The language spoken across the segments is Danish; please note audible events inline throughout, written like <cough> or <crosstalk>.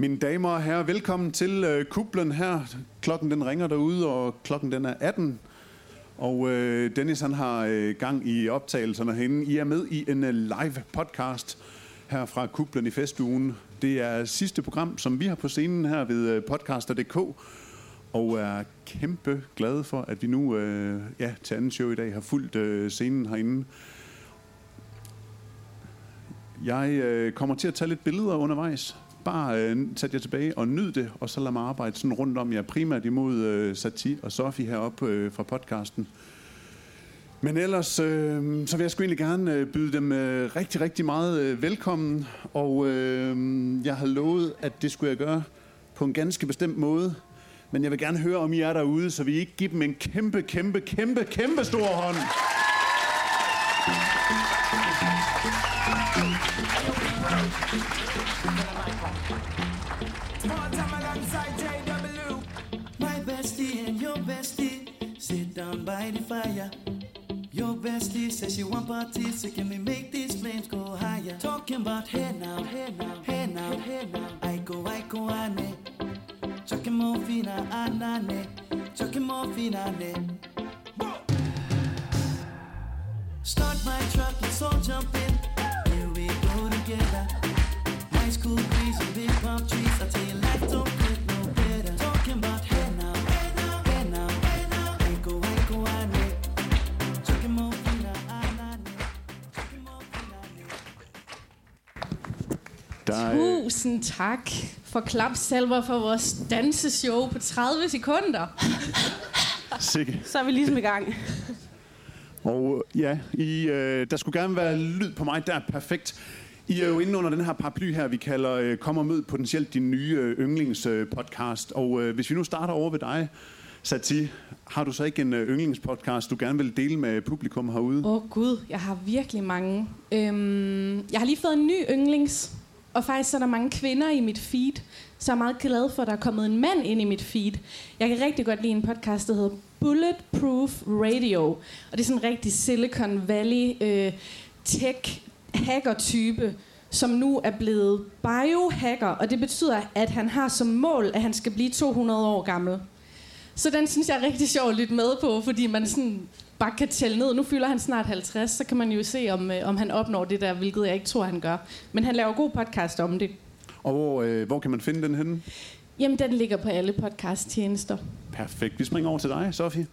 Mine damer og herrer, velkommen til øh, kublen her. Klokken den ringer derude, og klokken den er 18. Og øh, Dennis han har øh, gang i optagelserne herinde. I er med i en øh, live podcast her fra Kublen i festugen. Det er sidste program, som vi har på scenen her ved øh, podcaster.dk. Og er kæmpe glade for, at vi nu øh, ja, til anden show i dag har fulgt øh, scenen herinde. Jeg øh, kommer til at tage lidt billeder undervejs. Bare øh, sæt jer tilbage og nyd det, og så lad mig arbejde sådan rundt om jer. Primært imod øh, Sati og Sofie heroppe øh, fra podcasten. Men ellers, øh, så vil jeg sgu egentlig gerne øh, byde dem øh, rigtig, rigtig meget øh, velkommen. Og øh, jeg har lovet, at det skulle jeg gøre på en ganske bestemt måde. Men jeg vil gerne høre, om I er derude, så vi ikke giver dem en kæmpe, kæmpe, kæmpe, kæmpe stor hånd. Small the fire. Your bestie says she want parties, so can we make these flames go higher? Talking about hey now, hey now, hey now, hey now. I go, I go, ane. Chucking morphina, ah, ah, anane. Chucking morphina, ane. Start my truck, let's all jump in. Here we go together. High school breeze and big palm trees. I tell you, life don't Der er, Tusind tak for klapsalver for vores danseshow på 30 sekunder. sikke. Så er vi ligesom i gang. Og ja, I, øh, der skulle gerne være lyd på mig, der er perfekt. I er jo inde under den her paraply her, vi kalder øh, Kom og mød potentielt din nye øh, yndlingspodcast. Og øh, hvis vi nu starter over ved dig, Sati, har du så ikke en øh, yndlingspodcast, du gerne vil dele med publikum herude? Åh oh, gud, jeg har virkelig mange. Øhm, jeg har lige fået en ny yndlings, og faktisk så er der mange kvinder i mit feed, så jeg meget glad for, at der er kommet en mand ind i mit feed. Jeg kan rigtig godt lide en podcast, der hedder Bulletproof Radio, og det er sådan en rigtig Silicon Valley øh, tech hacker-type, som nu er blevet biohacker, og det betyder, at han har som mål, at han skal blive 200 år gammel. Så den synes jeg er rigtig sjov at lytte med på, fordi man sådan bare kan tælle ned. Nu fylder han snart 50, så kan man jo se, om, øh, om han opnår det der, hvilket jeg ikke tror, han gør. Men han laver god podcast om det. Og hvor, øh, hvor kan man finde den henne? Jamen, den ligger på alle podcast-tjenester. Perfekt. Vi springer over til dig, Sofie.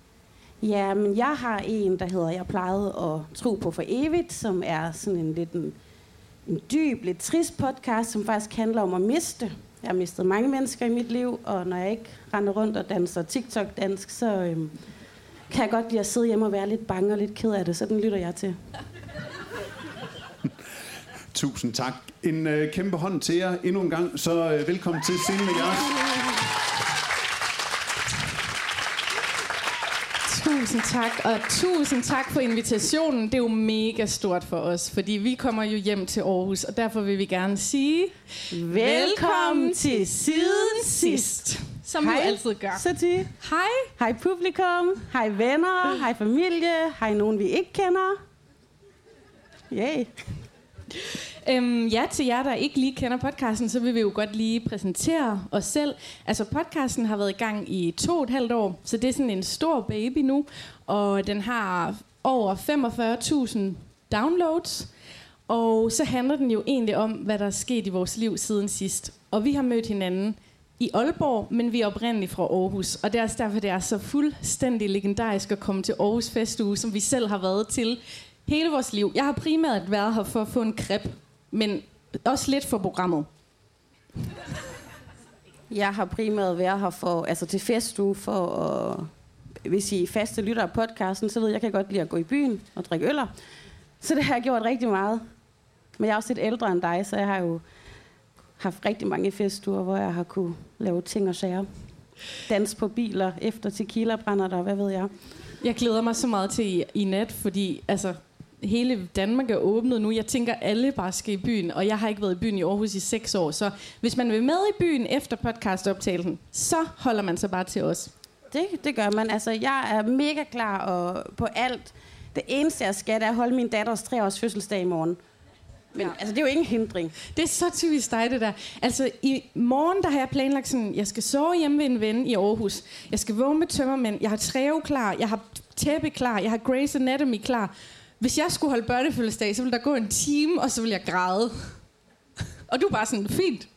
Ja, men jeg har en, der hedder Jeg plejede at tro på for evigt, som er sådan en lidt en, en dyb, lidt trist podcast, som faktisk handler om at miste. Jeg har mistet mange mennesker i mit liv, og når jeg ikke render rundt og danser TikTok-dansk, så øhm, kan jeg godt lide at sidde hjemme og være lidt bange og lidt ked af det, så den lytter jeg til. <laughs> Tusind tak. En øh, kæmpe hånd til jer endnu en gang, så øh, velkommen til scenen med jeres. Tusind tak, og tusind tak for invitationen. Det er jo mega stort for os, fordi vi kommer jo hjem til Aarhus, og derfor vil vi gerne sige... Velkommen til Siden Sidst, som Hej. vi altid gør. Sati. Hej. Hej publikum, hej venner, hej familie, hej nogen vi ikke kender. Yay. Øhm, ja, til jer, der ikke lige kender podcasten, så vil vi jo godt lige præsentere os selv. Altså, podcasten har været i gang i to og et halvt år, så det er sådan en stor baby nu, og den har over 45.000 downloads. Og så handler den jo egentlig om, hvad der er sket i vores liv siden sidst. Og vi har mødt hinanden i Aalborg, men vi er oprindeligt fra Aarhus. Og det er også derfor, det er så fuldstændig legendarisk at komme til Aarhus Festuge, som vi selv har været til hele vores liv. Jeg har primært været her for at få en kreb, men også lidt for programmet. Jeg har primært været her for, altså til festuge for at, hvis I er faste lytter af podcasten, så ved jeg, jeg kan godt lide at gå i byen og drikke øller. Så det har jeg gjort rigtig meget. Men jeg er også lidt ældre end dig, så jeg har jo haft rigtig mange festuger, hvor jeg har kunne lave ting og sager. Dans på biler, efter tequila brænder der, hvad ved jeg. Jeg glæder mig så meget til i, i nat, fordi altså, hele Danmark er åbnet nu. Jeg tænker, alle bare skal i byen, og jeg har ikke været i byen i Aarhus i seks år. Så hvis man vil med i byen efter podcastoptagelsen, så holder man sig bare til os. Det, det gør man. Altså, jeg er mega klar og på alt. Det eneste, jeg skal, det er at holde min datters treårs fødselsdag i morgen. Men Ja. altså, det er jo ingen hindring. Det er så typisk dig, det der. Altså, i morgen, der har jeg planlagt sådan, jeg skal sove hjemme ved en ven i Aarhus. Jeg skal vågne med tømmermænd. Jeg har træve klar. Jeg har tæppe klar. Jeg har Grey's Anatomy klar. Hvis jeg skulle holde børnefødselsdag, så ville der gå en time, og så ville jeg græde. <laughs> Og du er bare sådan, fint.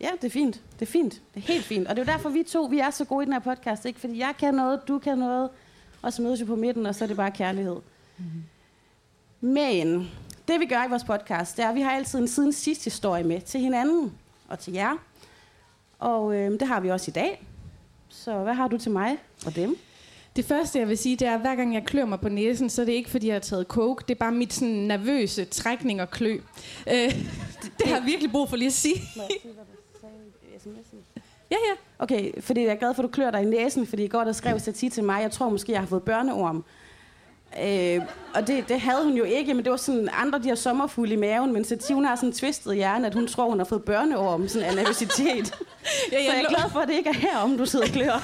Ja, det er fint. Det er fint. Det er helt fint. Og det er jo derfor, vi to vi er så gode i den her podcast. Ikke? Fordi jeg kan noget, du kan noget. Og så mødes vi på midten, og så er det bare kærlighed. Mm. Men det vi gør i vores podcast, det er, at vi har altid en siden sidst historie med til hinanden og til jer. Og øh, det har vi også i dag. Så hvad har du til mig og dem? Det første, jeg vil sige, det er, at hver gang jeg klør mig på næsen, så er det ikke, fordi jeg har taget coke. Det er bare mit sådan, nervøse trækning og klø. Øh, <laughs> det, det har jeg virkelig brug for lige at sige. Må jeg sige, hvad du sagde i? Ja, ja. Okay, fordi jeg er glad for, at du klør dig i næsen, fordi i går der skrev Satie til mig, jeg tror måske, jeg har fået børneorm. Øh, og det, det havde hun jo ikke, men det var sådan andre, de har sommerfugle i maven, men Satie, hun har sådan en twistet hjerne, at hun tror, hun har fået børneorm, sådan af nervøsitet. <laughs> ja Så jeg jeg, er glad for, at det ikke er her, om du sidder og klør.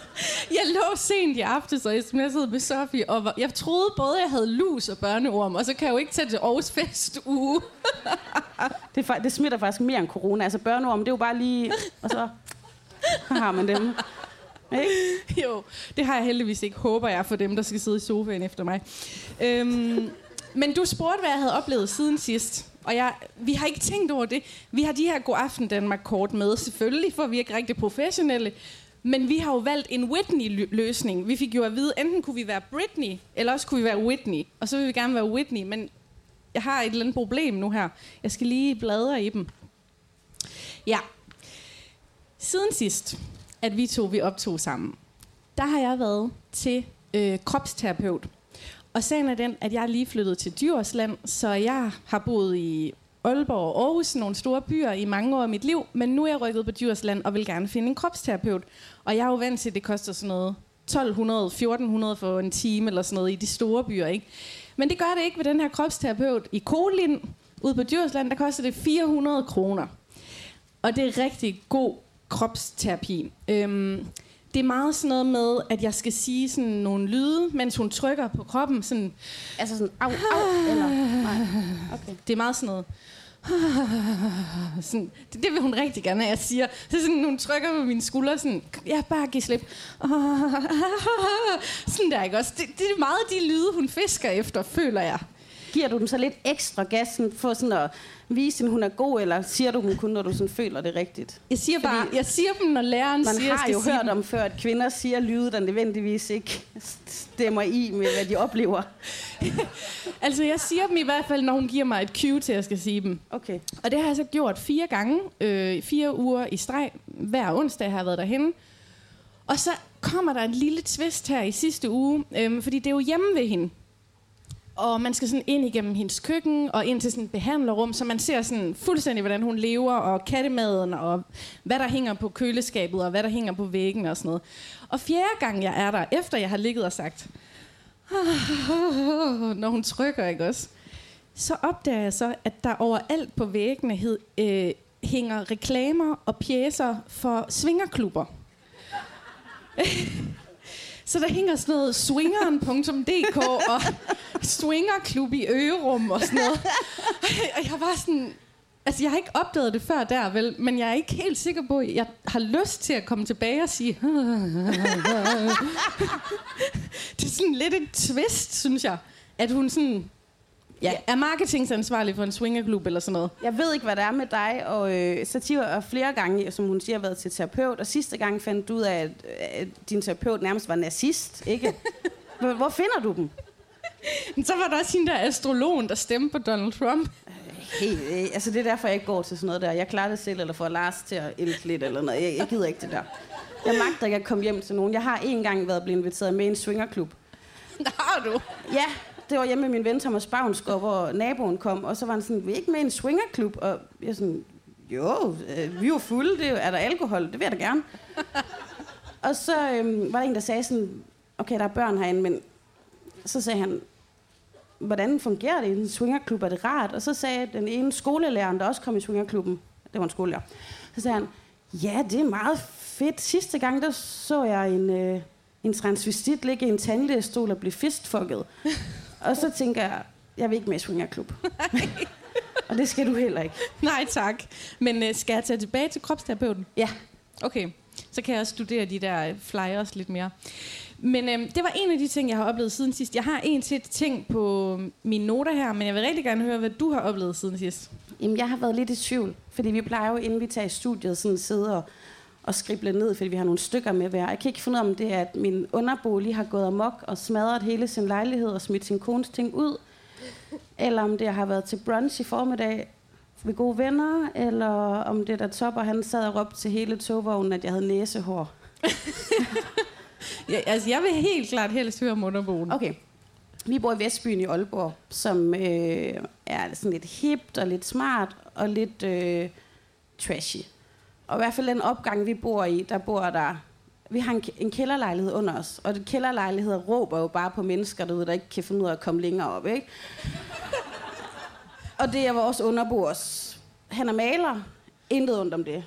<laughs> jeg lå sent i aftes og sms'ede med Sofie, og var- jeg troede både, jeg havde lus og børneorm, og så kan jeg jo ikke tage til Aarhus Fest uge. <laughs> Det, det smitter faktisk mere end corona. Altså børneorm, det er jo bare lige... Og så har man dem. Ikke? Jo, det har jeg heldigvis ikke, håber jeg, for dem, der skal sidde i sofaen efter mig. Øhm, men du spurgte, hvad jeg havde oplevet siden sidst. Og jeg, vi har ikke tænkt over det. Vi har de her God Aften Danmark-kort med, selvfølgelig, for vi er ikke rigtig professionelle. Men vi har jo valgt en Whitney-løsning. Vi fik jo at vide, enten kunne vi være Britney, eller også kunne vi være Whitney. Og så vil vi gerne være Whitney, men jeg har et eller andet problem nu her. Jeg skal lige bladre i dem. Ja. Siden sidst, at vi to vi optog sammen, der har jeg været til øh, kropsterapeut. Og sagen er den, at jeg er lige flyttet til Djursland, så jeg har boet i Aalborg og Aarhus, nogle store byer, i mange år af mit liv. Men nu er jeg rykket på Djursland og vil gerne finde en kropsterapeut. Og jeg er jo vant til, at det koster sådan noget 1200, 1400 for en time eller sådan noget i de store byer, ikke? Men det gør det ikke ved den her kropsterapeut i Kolin, ude på Djursland, der koster det 400 kroner. Og det er rigtig god kropsterapi. Øhm, det er meget sådan noget med, at jeg skal sige sådan nogle lyde, mens hun trykker på kroppen. Sådan, Altså sådan, au, au, eller... Nej. Okay. det er meget sådan noget... Sådan, det, det vil hun rigtig gerne have, jeg siger. Så sådan, hun trykker på mine skuldre, sådan, ja, bare giv slip. <laughs> Sådan der, ikke også? Det, det er meget de lyde, hun fisker efter, føler jeg. Giver du den så lidt ekstra gas sådan, for sådan at vise, at hun er god, eller siger du dem kun, når du sådan føler det rigtigt? Jeg siger, Fordi- bare, jeg siger dem, når læreren Man siger, jeg har jo hørt dem. om før, at kvinder siger lyde, der nødvendigvis ikke stemmer i med, hvad de oplever. <laughs> Altså, jeg siger dem i hvert fald, når hun giver mig et cue til, at jeg skal sige dem. Okay. Og det har jeg så gjort fire gange, øh, fire uger i streg. Hver onsdag har jeg været derhenne. Og så kommer der en lille twist her i sidste uge, øh, fordi det er jo hjemme ved hende. Og man skal sådan ind igennem hendes køkken og ind til sådan et behandlerrum, så man ser sådan fuldstændig, hvordan hun lever, og kattemaden, og hvad der hænger på køleskabet, og hvad der hænger på væggen og sådan noget. Og fjerde gang jeg er der, efter jeg har ligget og sagt, ah, når hun trykker, ikke også? Så opdager jeg så, at der overalt på væggene hed, øh, hænger reklamer og pjæser for svingerklubber. <laughs> så der hænger sådan noget swingeren.dk og swingerklub i Ørum og sådan noget. Og jeg var sådan... Altså, jeg har ikke opdaget det før der, vel, men jeg er ikke helt sikker på, at jeg har lyst til at komme tilbage og sige... <laughs> det er sådan lidt et twist, synes jeg. At hun sådan... Ja, er marketingansvarlig for en swingerklub eller sådan noget. Jeg ved ikke, hvad det er med dig, og øh, Sativa er flere gange, som hun siger, været til terapeut, og sidste gang fandt du ud af, at, at din terapeut nærmest var nazist, ikke? <laughs> Hvor, finder du dem? Men så var der også hende der astrologen, der stemte på Donald Trump. Helt, øh, altså det er derfor, jeg ikke går til sådan noget der. Jeg klarer det selv, eller får Lars til at elske lidt, eller noget. Jeg, jeg gider ikke det der. Jeg magter ikke at komme hjem til nogen. Jeg har en gang været blevet inviteret med i en swingerklub. Har du? Ja, det var hjemme med min ven Thomas Bavnsgaard, hvor naboen kom, og så var han sådan, vi er ikke med i en swingerklub? Og jeg sådan, jo, øh, vi er jo fulde, det er, er der alkohol? Det vil jeg da gerne. <laughs> og så øhm, var der en, der sagde sådan, okay, der er børn herinde, men så sagde han, hvordan fungerer det i en swingerklub? Er det rart? Og så sagde den ene skolelæreren, der også kom i swingerklubben, det var en skolelærer, så sagde han, ja, det er meget fedt. Sidste gang, der så jeg en, øh, en transvestit ligge i en tandlægestol og blive fistfucket. <laughs> og så tænker jeg, jeg vil ikke med i swingerklub. <laughs> Og det skal du heller ikke. Nej, tak. Men øh, skal jeg tage tilbage til kropsterapeuten? Ja, Okay, så kan jeg også studere de der øh, flyers lidt mere. Men øhm, det var en af de ting, jeg har oplevet siden sidst. Jeg har en til ting på mine noter her, men jeg vil rigtig gerne høre, hvad du har oplevet siden sidst. Jamen, jeg har været lidt i tvivl, fordi vi plejer jo, inden vi tager i studiet, sådan sidde og, og skrible ned, fordi vi har nogle stykker med hver. Jeg kan ikke finde ud af, om det er, at min underbo lige har gået amok og smadret hele sin lejlighed og smidt sin kones ting ud, eller om det har været til brunch i formiddag ved gode venner, eller om det der topper, han sad og råbte til hele togvognen, at jeg havde næsehår. <laughs> Ja, altså, jeg vil helt klart helst høre om underboen. Okay. Vi bor i Vestbyen i Aalborg, som øh, er sådan lidt hipt og lidt smart og lidt øh, trashy. Og i hvert fald den opgang, vi bor i, der bor der... Vi har en, en kælderlejlighed under os, og den kælderlejlighed råber jo bare på mennesker derude, der ikke kan finde ud af at komme længere op, ikke? og det er vores underbo også. Han er maler. Intet ondt om det.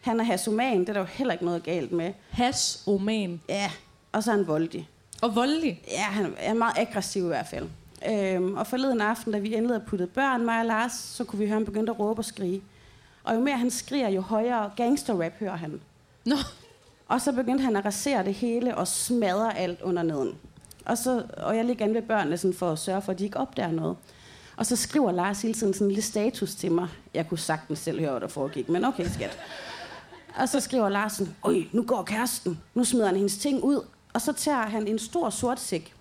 Han er hasoman. Det er der jo heller ikke noget galt med. Has, oman Ja, og så er han voldig. og voldelig. Ja, han er meget aggressiv i hvert fald. Øhm, og forleden aften, da vi endelig havde puttet børn, mig og Lars, så kunne vi høre, ham begynde at råbe og skrige. Og jo mere han skriger, jo højere gangsterrap hører han. Nå, Og så begyndte han at rasere det hele og smadre alt under neden. Og, så, og jeg ligger inde ved børnene sådan for at sørge for, at de ikke opdager noget. Og så skriver Lars hele tiden sådan en lille status til mig. Jeg kunne sagtens selv høre, hvad der foregik, men okay, skat. Og så skriver Larsen, Øj, nu går kæresten. Nu smider han hendes ting ud. Og så tager han en stor sort sæk.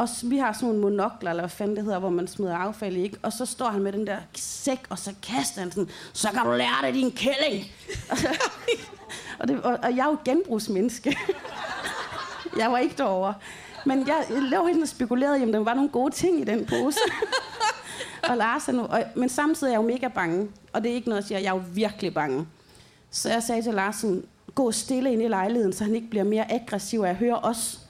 Og vi har sådan nogle monokler, eller hvad fanden det hedder, hvor man smider affald i, ikke? Og så står han med den der sæk, og så kaster han sådan, så kan du lære det, din kælling. <laughs> og, det, og, og jeg er jo et genbrugsmenneske. <laughs> jeg var ikke derovre. Men jeg, jeg lå helt og spekulerede, om der var nogle gode ting i den pose. <laughs> og Lars er nu, og, men samtidig er jeg jo mega bange. Og det er ikke noget, jeg siger, jeg er jo virkelig bange. Så jeg sagde til Larsen, gå stille ind i lejligheden, så han ikke bliver mere aggressiv, af jeg hører os.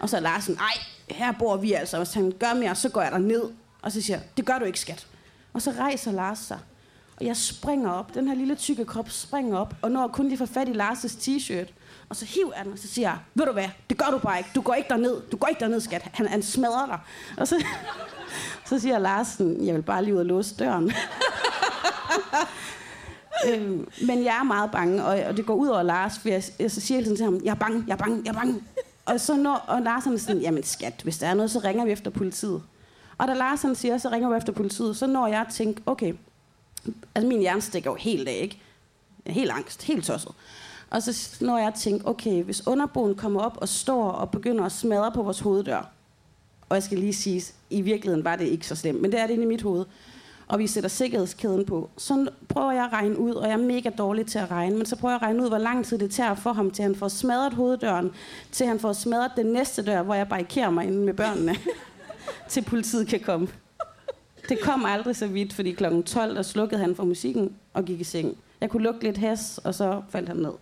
Og så er Larsen, nej, her bor vi altså. Hvis han gør mere, så går jeg der ned. Og så siger jeg, det gør du ikke, skat. Og så rejser Lars sig. Og jeg springer op. Den her lille tykke krop springer op, og når kun lige får fat i Lars' t-shirt. Og så hiver jeg den, og så siger jeg, ved du hvad, det gør du bare ikke. Du går ikke derned. Du går ikke derned, skat. Han, han smadrer dig. Og så, <laughs> så siger Larsen, jeg vil bare lige ud og låse døren. <laughs> øhm, men jeg er meget bange, og, og det går ud over Lars, for jeg, jeg så siger hele tiden til ham, jeg er bange, jeg er bange, jeg er bange. Og, så når, og Lars han er sådan, jamen skat, hvis der er noget, så ringer vi efter politiet. Og da Lars han siger, så ringer vi efter politiet, så når jeg at tænke, okay, altså min hjerne stikker jo helt af, ikke? Helt angst, helt tosset. Og så når jeg at tænke, okay, hvis underboen kommer op og står og begynder at smadre på vores hoveddør, og jeg skal lige sige, i virkeligheden var det ikke så slemt, men det er det inde i mit hoved, og vi sætter sikkerhedskæden på, så prøver jeg at regne ud, og jeg er mega dårlig til at regne, men så prøver jeg at regne ud, hvor lang tid det tager for ham, til han får smadret hoveddøren, til han får smadret den næste dør, hvor jeg barrikerer mig inde med børnene, <laughs> til politiet kan komme. Det kom aldrig så vidt, fordi klokken 12, der slukkede han for musikken og gik i seng. Jeg kunne lugte lidt has, og så faldt han ned.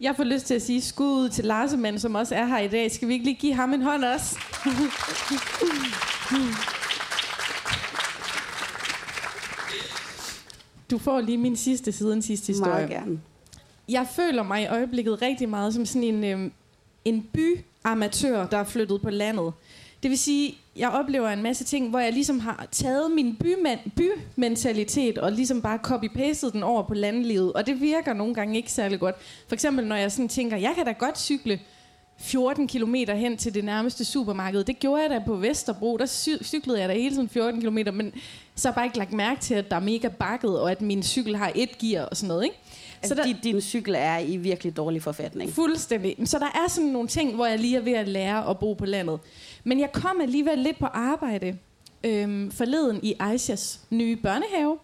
jeg får lyst til at sige skud til Larsemann, som også er her i dag. Skal vi ikke lige give ham en hånd også? <laughs> Du får lige min sidste siden sidste historie. Meget gerne. Jeg føler mig i øjeblikket rigtig meget som sådan en, øhm, en byamatør, der er flyttet på landet. Det vil sige, jeg oplever en masse ting, hvor jeg ligesom har taget min byman, bymentalitet og ligesom bare copy-pastet den over på landlivet. Og det virker nogle gange ikke særlig godt. For eksempel, når jeg sådan tænker, jeg kan da godt cykle 14 km hen til det nærmeste supermarked. Det gjorde jeg da på Vesterbro. Der cy- cyklede jeg da hele tiden 14 km, men så har jeg bare ikke lagt mærke til, at der er mega bakket, og at min cykel har et gear og sådan noget. Ikke? Altså, der- din, din cykel er i virkelig dårlig forfatning. Fuldstændig. Så der er sådan nogle ting, hvor jeg lige er ved at lære at bo på landet. Men jeg kom alligevel lidt på arbejde øhm, forleden i Aishas nye børnehave,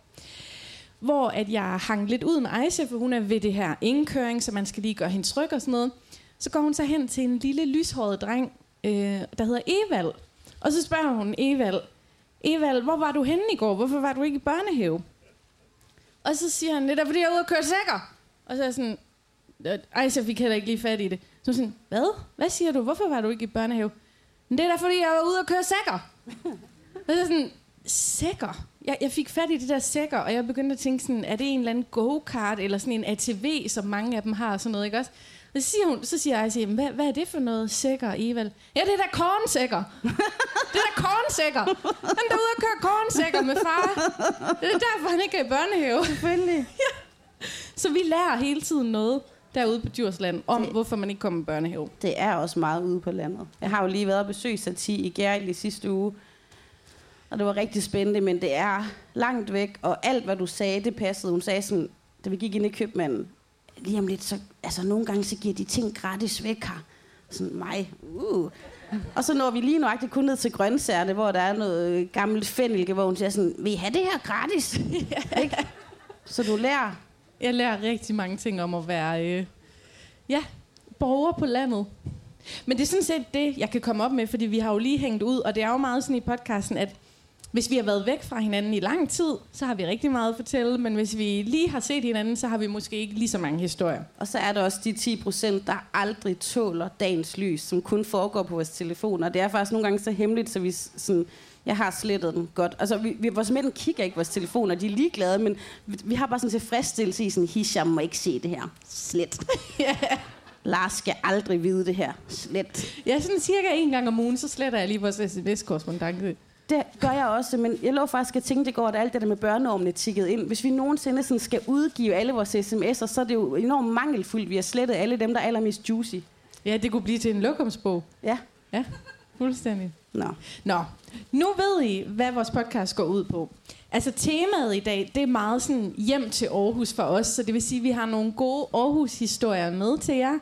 hvor at jeg hang lidt ud med Aisha, for hun er ved det her indkøring, så man skal lige gøre hende tryg og sådan noget. Så går hun så hen til en lille lyshåret dreng, øh, der hedder Evald. Og så spørger hun Evald, Evald, hvor var du henne i går? Hvorfor var du ikke i børnehave? Og så siger han, det er fordi jeg er ude og køre sækker. Og så er jeg sådan, ej, så fik heller ikke lige fat i det. Så sådan, hvad? Hvad siger du? Hvorfor var du ikke i børnehave? Men det er da, fordi jeg var ude og køre sækker. <laughs> Og så er sådan, sækker? jeg, jeg fik fat i de der sækker, og jeg begyndte at tænke sådan, er det en eller anden go-kart, eller sådan en ATV, som mange af dem har, og sådan noget, ikke også? Så siger, hun, så siger jeg, siger, hvad, hvad er det for noget sækker, Evald? Ja, det er da kornsækker. det er da kornsækker. Han er derude og kører kornsækker med far. Det er derfor, han ikke er i børnehave. Selvfølgelig. <laughs> Så vi lærer hele tiden noget derude på Djursland om, Det- hvorfor man ikke kommer i børnehave. Det er også meget ude på landet. Jeg har jo lige været og besøgt Sati i Gærl i sidste uge. Og det var rigtig spændende, men det er langt væk. Og alt, hvad du sagde, det passede. Hun sagde sådan, da vi gik ind i købmanden, lige om lidt, så, altså nogle gange, så giver de ting gratis væk her. Sådan mig. Uh. Og så når vi lige nøjagtigt kun ned til grøntsagerne, hvor der er noget gammelt fennelke, hvor hun siger sådan, vil I have det her gratis? <laughs> Ikke? Så du lærer. Jeg lærer rigtig mange ting om at være øh, ja, borger på landet. Men det er sådan set det, jeg kan komme op med, fordi vi har jo lige hængt ud, og det er jo meget sådan i podcasten, at hvis vi har været væk fra hinanden i lang tid, så har vi rigtig meget at fortælle, men hvis vi lige har set hinanden, så har vi måske ikke lige så mange historier. Og så er der også de 10 procent, der aldrig tåler dagens lys, som kun foregår på vores telefoner. Det er faktisk nogle gange så hemmeligt, så vi sådan, jeg har slettet den godt. Altså, vi, vi, vores mænd kigger ikke på vores telefoner, de er ligeglade, men vi, vi har bare sådan en tilfredsstillelse i sådan, Hisham må ikke se det her. Slet. <laughs> Lars skal aldrig vide det her. Slet. Ja, sådan cirka en gang om ugen, så sletter jeg lige vores sms-korrespondance. Det gør jeg også, men jeg lå faktisk at tænke, det går, at alt det der med børneormene tikket ind. Hvis vi nogensinde sådan skal udgive alle vores sms'er, så er det jo enormt mangelfuldt, vi har slettet alle dem, der er allermest juicy. Ja, det kunne blive til en lokumsbog. Ja. Ja, fuldstændig. Nå. Nå, nu ved I, hvad vores podcast går ud på. Altså temaet i dag, det er meget sådan hjem til Aarhus for os, så det vil sige, at vi har nogle gode Aarhus-historier med til jer.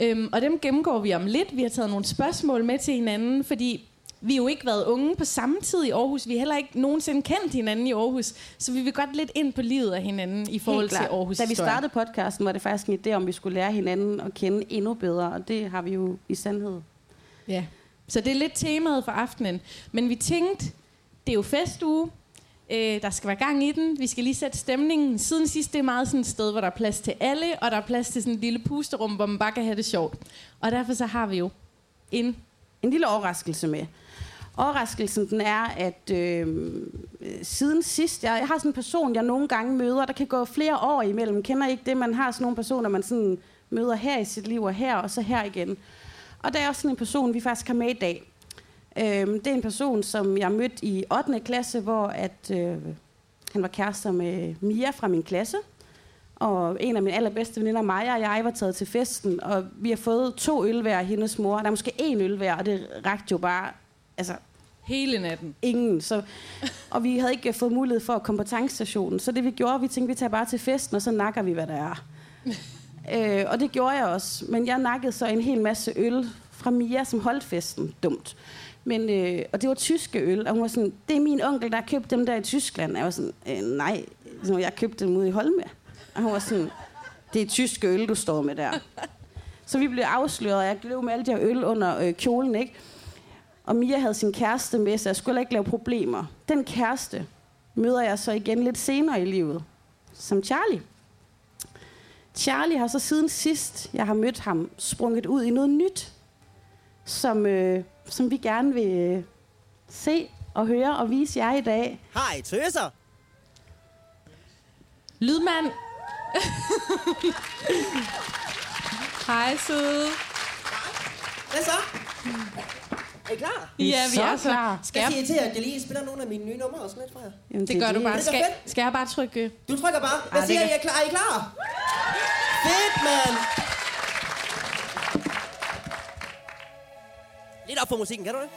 Øhm, og dem gennemgår vi om lidt. Vi har taget nogle spørgsmål med til hinanden, fordi vi har jo ikke været unge på samme tid i Aarhus. Vi har heller ikke nogensinde kendt hinanden i Aarhus, så vi vil godt lidt ind på livet af hinanden i forhold til. Aarhus Da vi startede podcasten, var det faktisk en idé, om vi skulle lære hinanden at kende endnu bedre, og det har vi jo i sandhed. Ja. Så det er lidt temaet for aftenen. Men vi tænkte, det er jo festuge. Øh, der skal være gang i den. Vi skal lige sætte stemningen. Siden sidst, det er meget sådan et sted, hvor der er plads til alle, og der er plads til sådan et lille pusterum, hvor man bare kan have det sjovt. Og derfor så har vi jo en... En lille overraskelse med. Overraskelsen den er, at øhm, øh, siden sidst, jeg, jeg har sådan en person, jeg nogle gange møder, der kan gå flere år imellem. Kender ikke det? Man har sådan nogle personer, man sådan møder her i sit liv, og her, og så her igen. Og der er også sådan en person, vi faktisk har med i dag. Øh, det er en person, som jeg mødte i 8. klasse, hvor at, øh, han var kærester med Mia fra min klasse. Og en af mine allerbedste veninder, Maja og jeg, var taget til festen, og vi har fået to øl hver af hendes mor. Der er måske én øl hver, og det rakte jo bare altså, Hele natten. ingen. Så, og vi havde ikke fået mulighed for at komme på tankstationen. Så det vi gjorde, vi tænkte, vi tager bare til festen, og så nakker vi, hvad der er. <laughs> øh, og det gjorde jeg også. Men jeg nakkede så en hel masse øl fra Mia, som holdt festen. Dumt. Men, øh, og det var tyske øl, og hun var sådan, det er min onkel, der har købt dem der i Tyskland. Jeg var sådan, øh, nej, så jeg købte dem ude i Holme. Og hun var sådan, det er tyske øl, du står med der. <laughs> Så vi blev afsløret, og jeg gled med alle de her øl under øh, kjolen, ikke? Og Mia havde sin kæreste med, så jeg skulle ikke lave problemer. Den kæreste møder jeg så igen lidt senere i livet, som Charlie. Charlie har så siden sidst, jeg har mødt ham, sprunget ud i noget nyt, som, øh, som vi gerne vil øh, se og høre og vise jer i dag. Hej, tøser! Lydmand. Hej, søde. Hvad så? Er I klar? Ja, vi så er så klar. Skal Jeg jeg, til, at jeg lige spiller nogle af mine nye numre og sådan lidt fra jer. Jamen, det gør du bare. Det Skal, skal jeg bare trykke... Du trykker bare. Hvad Ej, siger det kan- Er I klar? Er I klar? Fedt, mand! Lidt op for musikken, kan du det?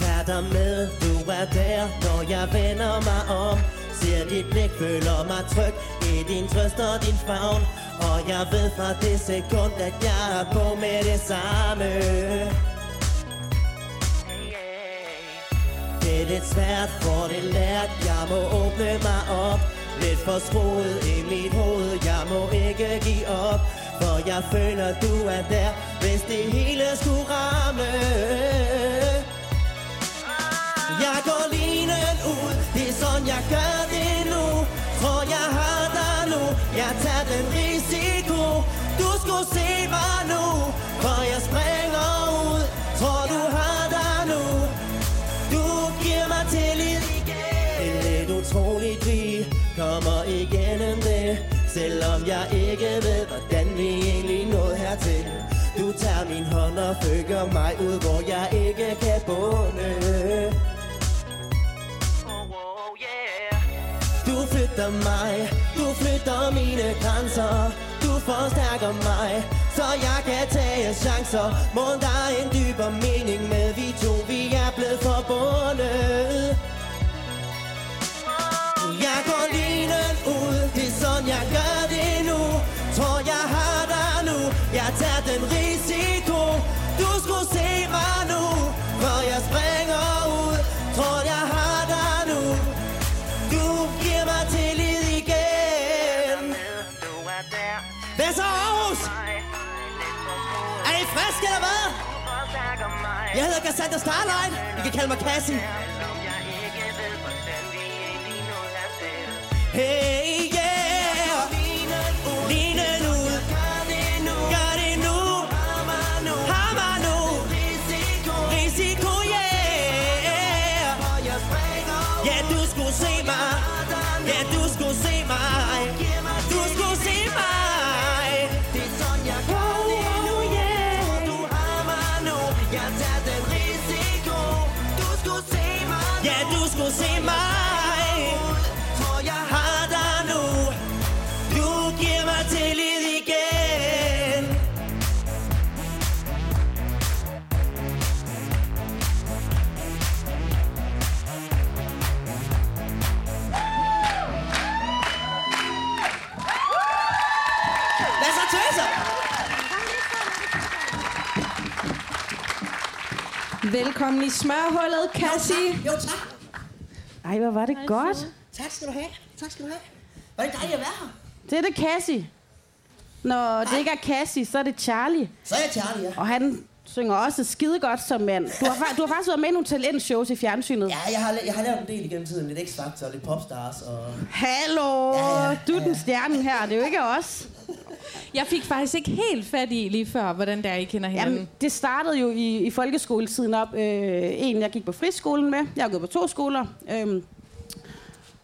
Tag dig med, du er der, når jeg vender mig om Ser dit blik, føler mig tryg i din trøst og din favn. Og jeg ved fra det sekund, at jeg er på med det samme. Det er lidt svært, for det lært, jeg må åbne mig op. Lidt for skruet i mit hoved, jeg må ikke give op. For jeg føler, du er der, hvis det hele skulle ramme. Skulle se mig nu, for jeg springer ud. Tror du har dig nu, du giver mig tillid igen. Er lidt utroligt, vi kommer igennem det. Selvom jeg ikke ved, hvordan vi egentlig nåede hertil. Du tager min hånd og fører mig ud, hvor jeg ikke kan bunde. Du flytter mig, du flytter mine grænser forstærker mig, så jeg kan tage chancer. Må der er en dybere mening med vi to, vi er blevet forbundet. Jeg går linen ud, det er sådan jeg gør det nu. Tror jeg har dig nu, jeg tager den risiko. Du skulle se mig nu, Er friske eller hvad? Jeg hedder Cassandra Starlight. I kan kalde mig Cassie. Hey yeah Velkommen i smørhullet, Cassie. Jo, tak. Ej, hvor var det godt. Tak skal du have. Tak skal du have. Var det dejligt at være her? Det er det Cassie. Når det ikke er Cassie, så er det Charlie. Så er jeg Charlie, ja. Og han synger også skide godt som mand. Du har, du har faktisk været med i nogle talentshows i fjernsynet. Ja, jeg har, jeg har lavet en del igennem tiden. Lidt X-Factor og lidt Popstars. Og... Hallo, Ja, ja, du er ja, den ja. stjerne her, det er jo ikke os. <laughs> Jeg fik faktisk ikke helt fat i lige før, hvordan det er, I kender hinanden. Jamen, det startede jo i, i folkeskoletiden op. Øh, en, jeg gik på friskolen med. Jeg har gået på to skoler. Øhm,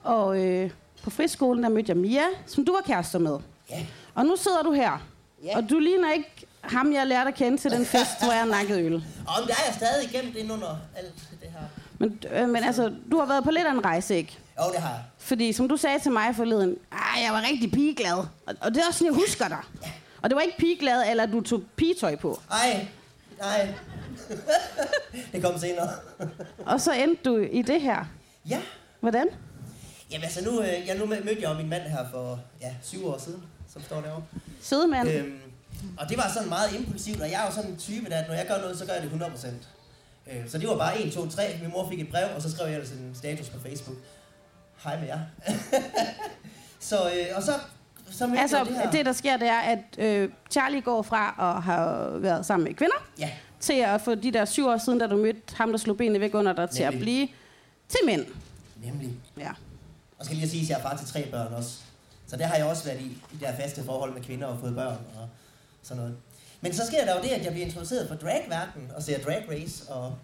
og øh, på friskolen, der mødte jeg Mia, som du var kærester med. Ja. Og nu sidder du her. Ja. Og du ligner ikke ham, jeg lærte at kende til den fest, hvor jeg nakkede øl. Og der er jeg stadig gemt ind under alt det her. Men, øh, men altså, du har været på lidt af en rejse, ikke? Jo, det har jeg. Fordi som du sagde til mig forleden, ah, jeg var rigtig pigeglad. Og, og det er også sådan, jeg husker dig. Og det var ikke pigeglad, eller du tog pigetøj på. Ej, nej. <laughs> det kom senere. <laughs> Og så endte du i det her. ja. Hvordan? Jamen altså, nu, øh, ja, nu mødte jeg min mand her for ja, syv år siden, som står derovre. Sødemand. Øhm, og det var sådan meget impulsivt, og jeg er jo sådan en type, der at når jeg gør noget, så gør jeg det 100%. Øh, så det var bare 1, 2, 3. Min mor fik et brev, og så skrev jeg ellers en status på Facebook. Hej med jer. <laughs> så, øh, og så, så Altså, det her. det der sker, det er, at øh, Charlie går fra at have været sammen med kvinder, Ja, til at få de der syv år siden, da du mødte ham, der slog benene væk under dig, til at Nemlig. blive til mænd. nemlig. Ja. Og skal lige sige, at jeg er far til tre børn også. Så der har jeg også været i, i de der faste forhold med kvinder og fået børn og sådan noget. Men så sker der jo det, at jeg bliver introduceret for dragverdenen og ser Drag Race, og,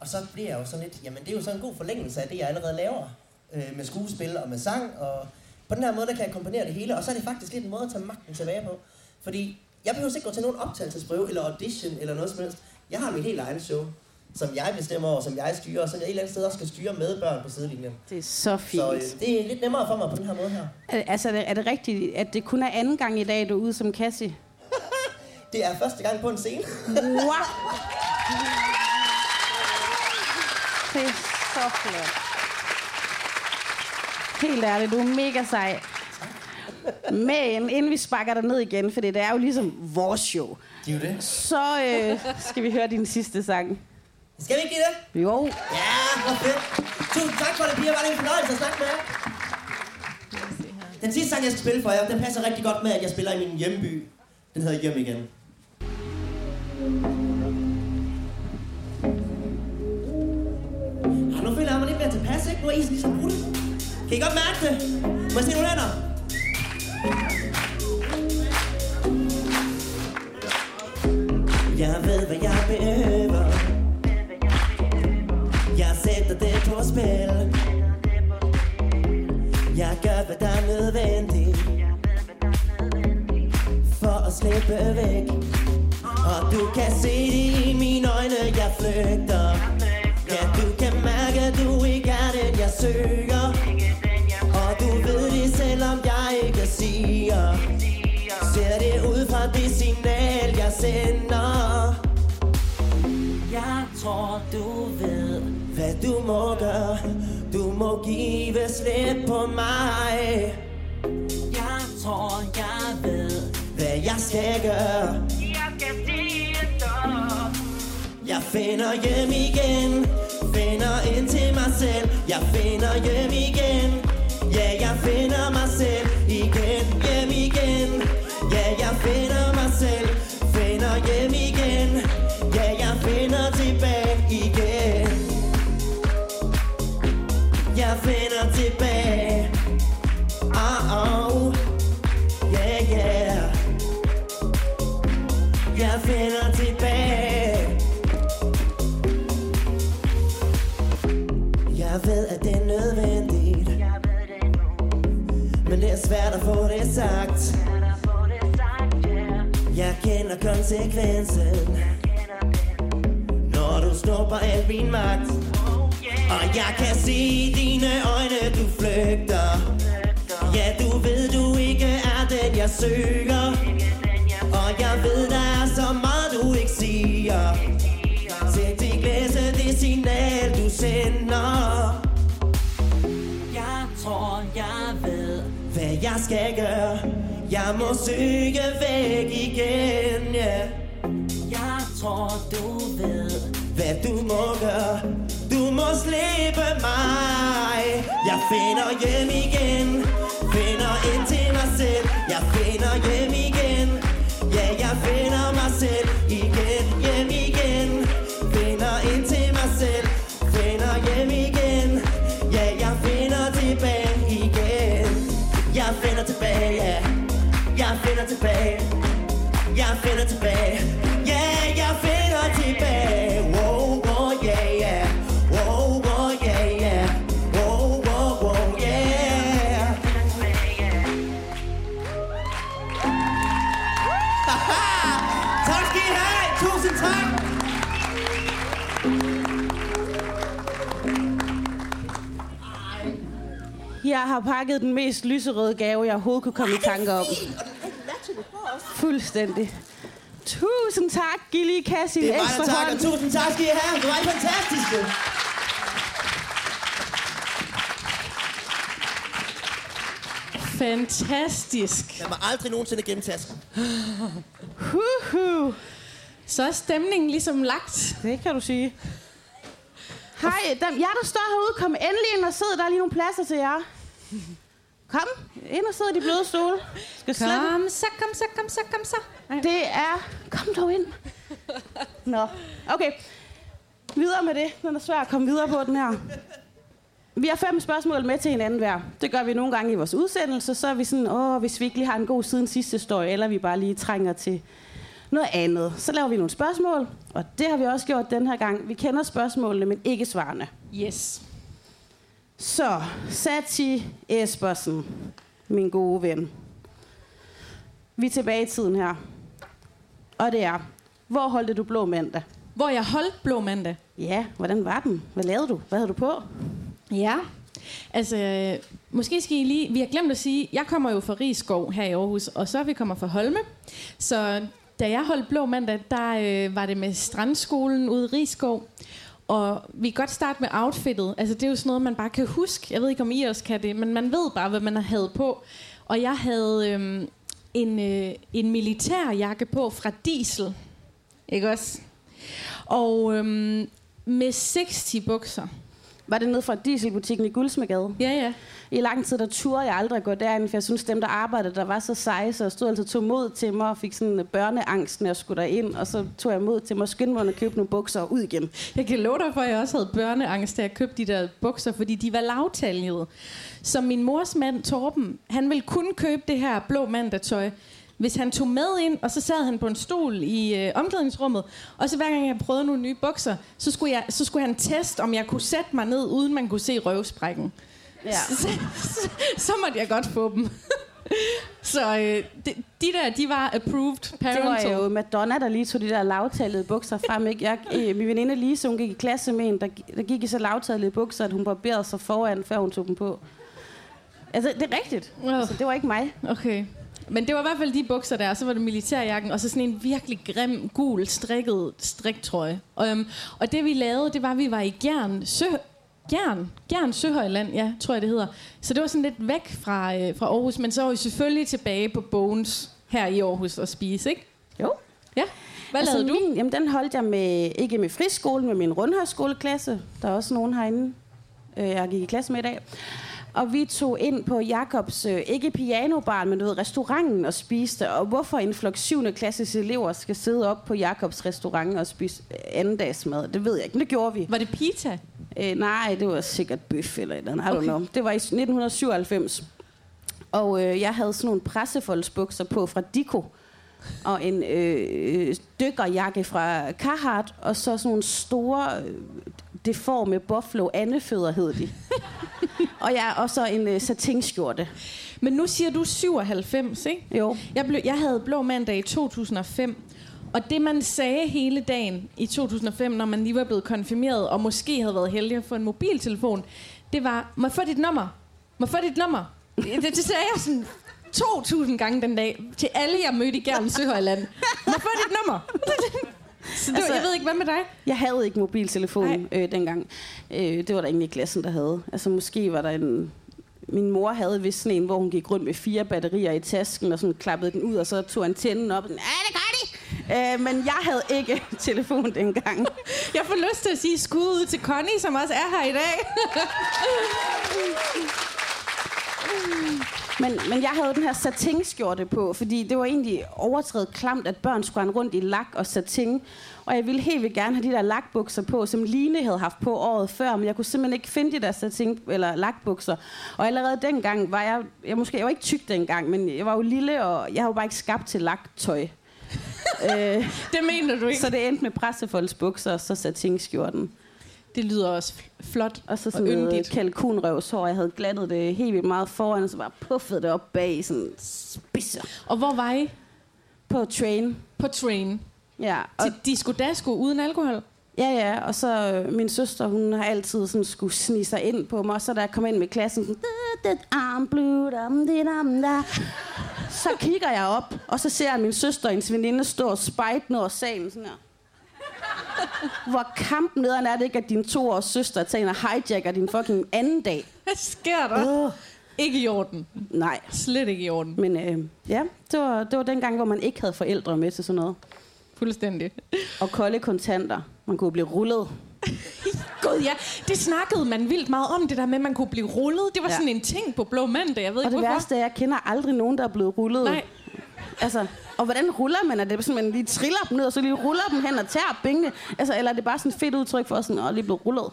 og så bliver jeg jo sådan lidt, jamen det er jo sådan en god forlængelse af det, jeg allerede laver, øh, med skuespil og med sang, og på den her måde, der kan jeg komponere det hele, og så er det faktisk lidt en måde at tage magten tilbage på. Fordi jeg behøver ikke gå til nogen optagelsesprøve eller audition eller noget som helst. Jeg har mit helt egen show, som jeg bestemmer over, som jeg styrer, og som jeg et eller andet sted også skal styre med børn på sidelinjen. Det er så fint. Så øh, det er lidt nemmere for mig på den her måde her. Er- Altså, er det, er det rigtigt, at det kun er anden gang i dag, du er ude som Cassie? Det er første gang på en scene. Wow! <laughs> Det er så flot. Helt ærligt, du er mega sej. Men inden vi sparker dig ned igen, for det er jo ligesom vores show, Det er jo det. så øh, skal vi høre din sidste sang. Skal vi ikke give det? Jo, Ja, hvor fedt. Tusind tak for det, piger. Var det en fornøjelse at snakke med jer? Den sidste sang, jeg skal spille for jer, den passer rigtig godt med, at jeg spiller i min hjemby. Den hedder Hjem igen. Ah, nu føler jeg mig lidt mere tilpas, ikke? Nu er isen ligesom brudt. Kan I godt mærke det? Må jeg se nogle hænder? Jeg ved, hvad jeg behøver. Jeg sætter det på spil. Jeg gør, hvad der er nødvendigt slippe væk. Og du kan se det i mine øjne, jeg flygter. Ja, du kan mærke, at du ikke er den, jeg søger. Og du ved det, selvom jeg ikke siger. Ser det ud fra det signal, jeg sender. Jeg tror, du ved, hvad du må gøre. Du må give slip på mig. Jeg tror, jeg ved, hvad jeg skal gøre. Jeg finder hjem igen. Finder ind til mig selv. Jeg finder hjem igen. Ja, jeg finder mig selv. Igen, hjem igen. Ja, jeg finder mig selv. Finder hjem igen. Ja, jeg finder tilbage igen. Jeg finder tilbage. Ah, oh Jeg finder tilbage. Jeg ved, at det er nødvendigt. Men det er svært at få det sagt. Jeg kender konsekvensen. Når du snupper al min magt. Og jeg kan se i dine øjne, du flygter. Ja, du ved, du ikke er den, jeg søger. Og jeg ved, siger. Sæt i glæse det signal, du sender. Jeg tror, jeg ved, hvad jeg skal gøre. Jeg må søge væk igen, ja Jeg tror, du ved, hvad du må gøre. Du må slippe mig. Jeg finder hjem igen. Finder ind til mig selv. Jeg finder hjem igen. Ja, jeg finder tilbage Jeg finder tilbage Ja, jeg finder tilbage Wow, wow, yeah, yeah Wow, wow, yeah, yeah Wow, wow, wow, yeah Tak skal I have! Tusind tak! Jeg har pakket den mest lyserøde gave, jeg overhovedet kunne komme i tanke om. Fuldstændig. Tusind tak, Gilly Kassi. Det er mig, Ekstra der takker. hånd. Tusind tak skal I have. Du var I fantastiske. Fantastisk. Jeg må aldrig nogensinde gemme tasken. Huhu. Så er stemningen ligesom lagt. Det kan du sige. Hej, dem, jer der står herude, kom endelig ind og sid. Der er lige nogle pladser til jer. Kom, ind og sid i de bløde stole. Skal slet Kom så, kom så, kom så, kom så. Det er... Kom dog ind. Nå, okay. Videre med det. Den er svær at komme videre på, den her. Vi har fem spørgsmål med til hinanden hver. Det gør vi nogle gange i vores udsendelse. Så er vi sådan, åh, hvis vi ikke lige har en god siden sidste historie, eller vi bare lige trænger til noget andet. Så laver vi nogle spørgsmål, og det har vi også gjort den her gang. Vi kender spørgsmålene, men ikke svarene. Yes. Så, Sati Espersen, min gode ven. Vi er tilbage i tiden her. Og det er, hvor holdte du blå mandag? Hvor jeg holdt blå mandag. Ja, hvordan var den? Hvad lavede du? Hvad havde du på? Ja. Altså, måske skal I lige... Vi har glemt at sige, jeg kommer jo fra Rigskov her i Aarhus, og så vi kommer fra Holme. Så da jeg holdt blå mandag, der øh, var det med strandskolen ude i Rigskov. Og vi kan godt starte med outfittet. Altså, det er jo sådan noget, man bare kan huske. Jeg ved ikke, om I også kan det, men man ved bare, hvad man havde på. Og jeg havde øhm, en, øh, en militærjakke på fra Diesel. Ikke også? Og øhm, med 60 bukser. Var det nede fra dieselbutikken i Guldsmedgade? Ja, ja. I lang tid, der turde jeg aldrig gå derind, for jeg synes, dem, der arbejdede, der var så seje, så jeg stod altså tog mod til mig og fik sådan børneangst, når jeg skulle derind, og så tog jeg mod til mig og skyndte mig at købe nogle bukser og ud igen. Jeg kan love dig for, at jeg også havde børneangst, da jeg købte de der bukser, fordi de var lavtaljede. Så min mors mand, Torben, han ville kun købe det her blå mandagtøj, hvis han tog med ind, og så sad han på en stol i øh, omklædningsrummet, og så hver gang jeg prøvede nogle nye bukser, så skulle, jeg, så skulle han teste, om jeg kunne sætte mig ned, uden man kunne se røvsprækken. Ja. Så, <laughs> så, så måtte jeg godt få dem. <laughs> så øh, de, de der, de var approved Det parental. var jo Madonna, der lige tog de der lavtallede bukser frem. Ikke? Jeg, øh, min veninde Lise, hun gik i klasse med en, der, der gik i så lavtallede bukser, at hun barberede sig foran, før hun tog dem på. Altså, det er rigtigt. Åh. Altså, det var ikke mig. Okay. Men det var i hvert fald de bukser der, og så var det militærjakken, og så sådan en virkelig grim, gul, strikket striktrøje. Um, og det vi lavede, det var, at vi var i Gjern, Sø, Gjern, Gjern Søhøjland, ja, tror jeg det hedder. Så det var sådan lidt væk fra, øh, fra Aarhus, men så var vi selvfølgelig tilbage på Bones her i Aarhus og spise, ikke? Jo. Ja. Hvad altså, lavede du? Min, jamen, den holdt jeg med, ikke med friskolen, med min rundhøjskoleklasse. Der er også nogen herinde, øh, jeg gik i klasse med i dag. Og vi tog ind på Jakobs, øh, ikke pianobar, men du ved, restauranten og spiste. Og hvorfor en flok 7. klasses elever skal sidde op på Jakobs restaurant og spise øh, andendagsmad, det ved jeg ikke, men det gjorde vi. Var det pita? Øh, nej, det var sikkert bøf eller et eller andet, I don't Okay. know. Det var i 1997. Og øh, jeg havde sådan nogle pressefoldsbukser på fra Dico. Og en øh, dykkerjakke fra Carhartt. Og så sådan nogle store, øh, deforme buffalo andefødder hed de. <laughs> og ja, og så en øh, satinskjorte. Men nu siger du 97, ikke? Jo. Jeg, blev, jeg havde blå mandag i 2005, og det man sagde hele dagen i 2005, når man lige var blevet konfirmeret, og måske havde været heldig at få en mobiltelefon, det var, må jeg få dit nummer? Må jeg få dit nummer? Det, det sagde jeg sådan 2.000 gange den dag, til alle jeg mødte i Gern Søhøjland. Må jeg få dit nummer? Så det, altså, jeg ved ikke, hvad med dig? Jeg havde ikke mobiltelefon Nej. øh, dengang. Øh, det var der ingen i klassen, der havde. Altså måske var der en... Min mor havde vist sådan en, hvor hun gik rundt med fire batterier i tasken, og sådan klappede den ud, og så tog antennen op. Ja, det gør de! Øh, men jeg havde ikke <laughs> telefon dengang. Jeg får lyst til at sige skud ud til Connie, som også er her i dag. <laughs> Men, men jeg havde den her satinskjorte på, fordi det var egentlig overtrædet klamt, at børn skulle rundt i lak og satin. Og jeg ville helt vildt gerne have de der lakbukser på, som Line havde haft på året før, men jeg kunne simpelthen ikke finde de der satin eller lakbukser. Og allerede dengang var jeg, jeg måske, jeg var ikke tyk dengang, men jeg var jo lille, og jeg var bare ikke skabt til laktøj. øh, <laughs> Det mener du ikke? så det endte med pressefoldsbukser og så satinskjorten. Det lyder også fl- flot Og så og sådan noget yndigt. kalkunrøvshår. Jeg havde glattet det helt vildt meget foran, og så bare puffet det op bag sådan spidser. Og hvor var I? På train. På train. Ja, og, Til disco dasko uden alkohol? ja, ja, og så øh, min søster, hun har altid sådan skulle snige sig ind på mig, og så da jeg kom ind med klassen, sådan, "Da, da, I'm blue, dam, di, dam, da." så kigger jeg op, og så ser jeg min søster og hendes veninde stå og spejde ned over salen, sådan her. Hvor kampen nederen er det ikke, at din toårs søster tager og hijacker din fucking anden dag. Hvad sker der? Uh, Ikke i orden. nej, Slet ikke i orden. men øh, ja, det var, det var den gang, hvor man ikke havde forældre med til sådan noget. Fuldstændig. Og kolde kontanter. Man kunne blive rullet. <laughs> Gud ja, det snakkede man vildt meget om, det der med, at man kunne blive rullet. Det var Ja. sådan en ting på Blå Mandag. Jeg ved Og ikke det hvorfor. værste er, at jeg kender aldrig nogen, der er blevet rullet. Nej, Altså, og hvordan ruller man? Er det sådan, man lige triller dem ned, og så lige ruller dem hen og tager pengene? Altså, eller er det bare sådan et fedt udtryk for sådan, at lige blevet rullet?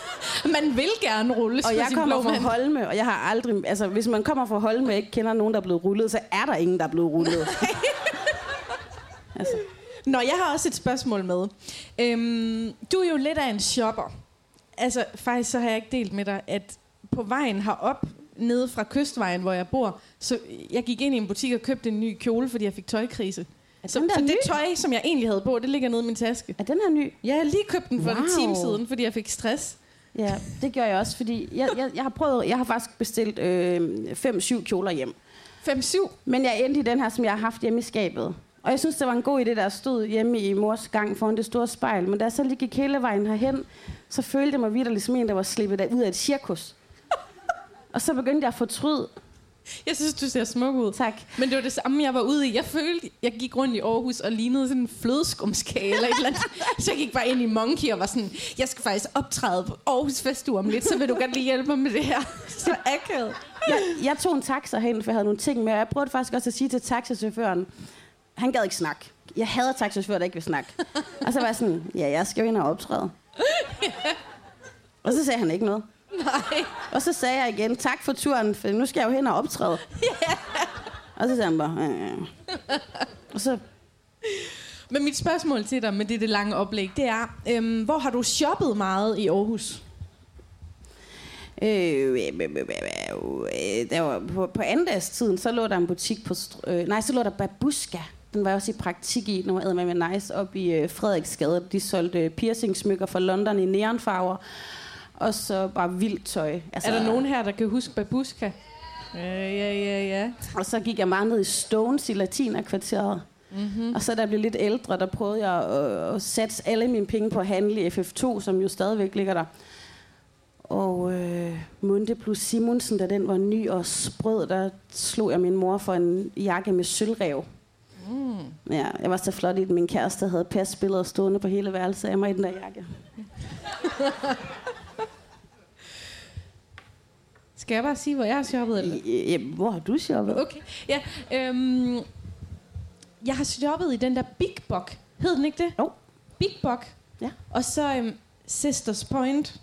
<laughs> man vil gerne rulles Og jeg kommer fra. Holme, og jeg har aldrig... Altså, hvis man kommer fra Holme og ikke kender nogen, der er blevet rullet, så er der ingen, der er blevet rullet. <laughs> <laughs> altså, Nå, jeg har også et spørgsmål med. Øhm, du er jo lidt af en shopper. Altså, faktisk så har jeg ikke delt med dig, at på vejen herop, nede fra kystvejen, hvor jeg bor, så jeg gik ind i en butik og købte en ny kjole, fordi jeg fik tøjkrise. Så, så det tøj, som jeg egentlig havde på, det ligger nede i min taske. er den her ny? Ja, jeg lige købt den for wow. en time siden, fordi jeg fik stress. Ja, det gør jeg også, fordi jeg, jeg, jeg har prøvet... Jeg har faktisk bestilt øh, fem-syv kjoler hjem. 5-7. Men jeg endte i den her, som jeg har haft hjemme i skabet. Og jeg synes, det var en god idé, der stod hjemme i mors gang foran det store spejl. Men da jeg så lige gik hele vejen herhen, så følte jeg mig videre som en, der var slippet ud af et cirkus. Og så begyndte jeg at fortryde. Jeg synes, du ser smuk ud. Tak. Men det var det samme, jeg var ude i. Jeg følte, jeg gik rundt i Aarhus og lignede sådan en flødeskumskage eller et eller andet. Så jeg gik bare ind i Monkey og var sådan, jeg skal faktisk optræde på Aarhus Festuge om lidt, så vil du godt lige hjælpe mig med det her. <laughs> Så akavet. Jeg, jeg tog en taxa hen, for jeg havde nogle ting med. Og jeg prøvede faktisk også at sige til taxachaufføren, han gad ikke snakke. Jeg hader taxachauffører, der ikke vil snakke. Og så var jeg sådan, ja, jeg skal jo ind og optræde. <laughs> Og så sagde han ikke noget. Nej. Og så sagde jeg igen, tak for turen, for nu skal jeg jo hen og optræde. Og Og så sagde han bare, øh. Og så, Men mit spørgsmål til dig med det, det lange oplæg, det er, øhm, hvor har du shoppet meget i Aarhus? øh, øh, øh, øh, der var på, på andagstiden, så lå der en butik på, øh, nej, så lå der Babuska. Den var jeg også i praktik i, var med med nice, op i øh, Frederiksgade. De solgte piercingsmykker fra London i neonfarver. Og så bare vildt tøj. Altså, Er der nogen her, der kan huske Babuska? Ja, ja, ja, ja. Og så gik jeg meget ned i Stones i Latina-kvarteret. Mm-hmm. Og så da jeg blev lidt ældre, der prøvede jeg at, at satse alle mine penge på at handle i FF2, som jo stadigvæk ligger der. Og øh, Munde plus Simonsen, da den var ny og sprød, der slog jeg min mor for en jakke med sølvrev. Mm. Ja, jeg var så flot i den. Min kæreste havde pasbilleder stående på hele værelset af mig i den der jakke. <laughs> Skal jeg bare sige, hvor jeg har shoppet? Eller? Øh, hvor har du shoppet? Okay, ja. Øhm, jeg har shoppet i den der Big Bok. Hed den ikke det? Jo. Big Bok. Ja. Og så øhm, Sisters Point.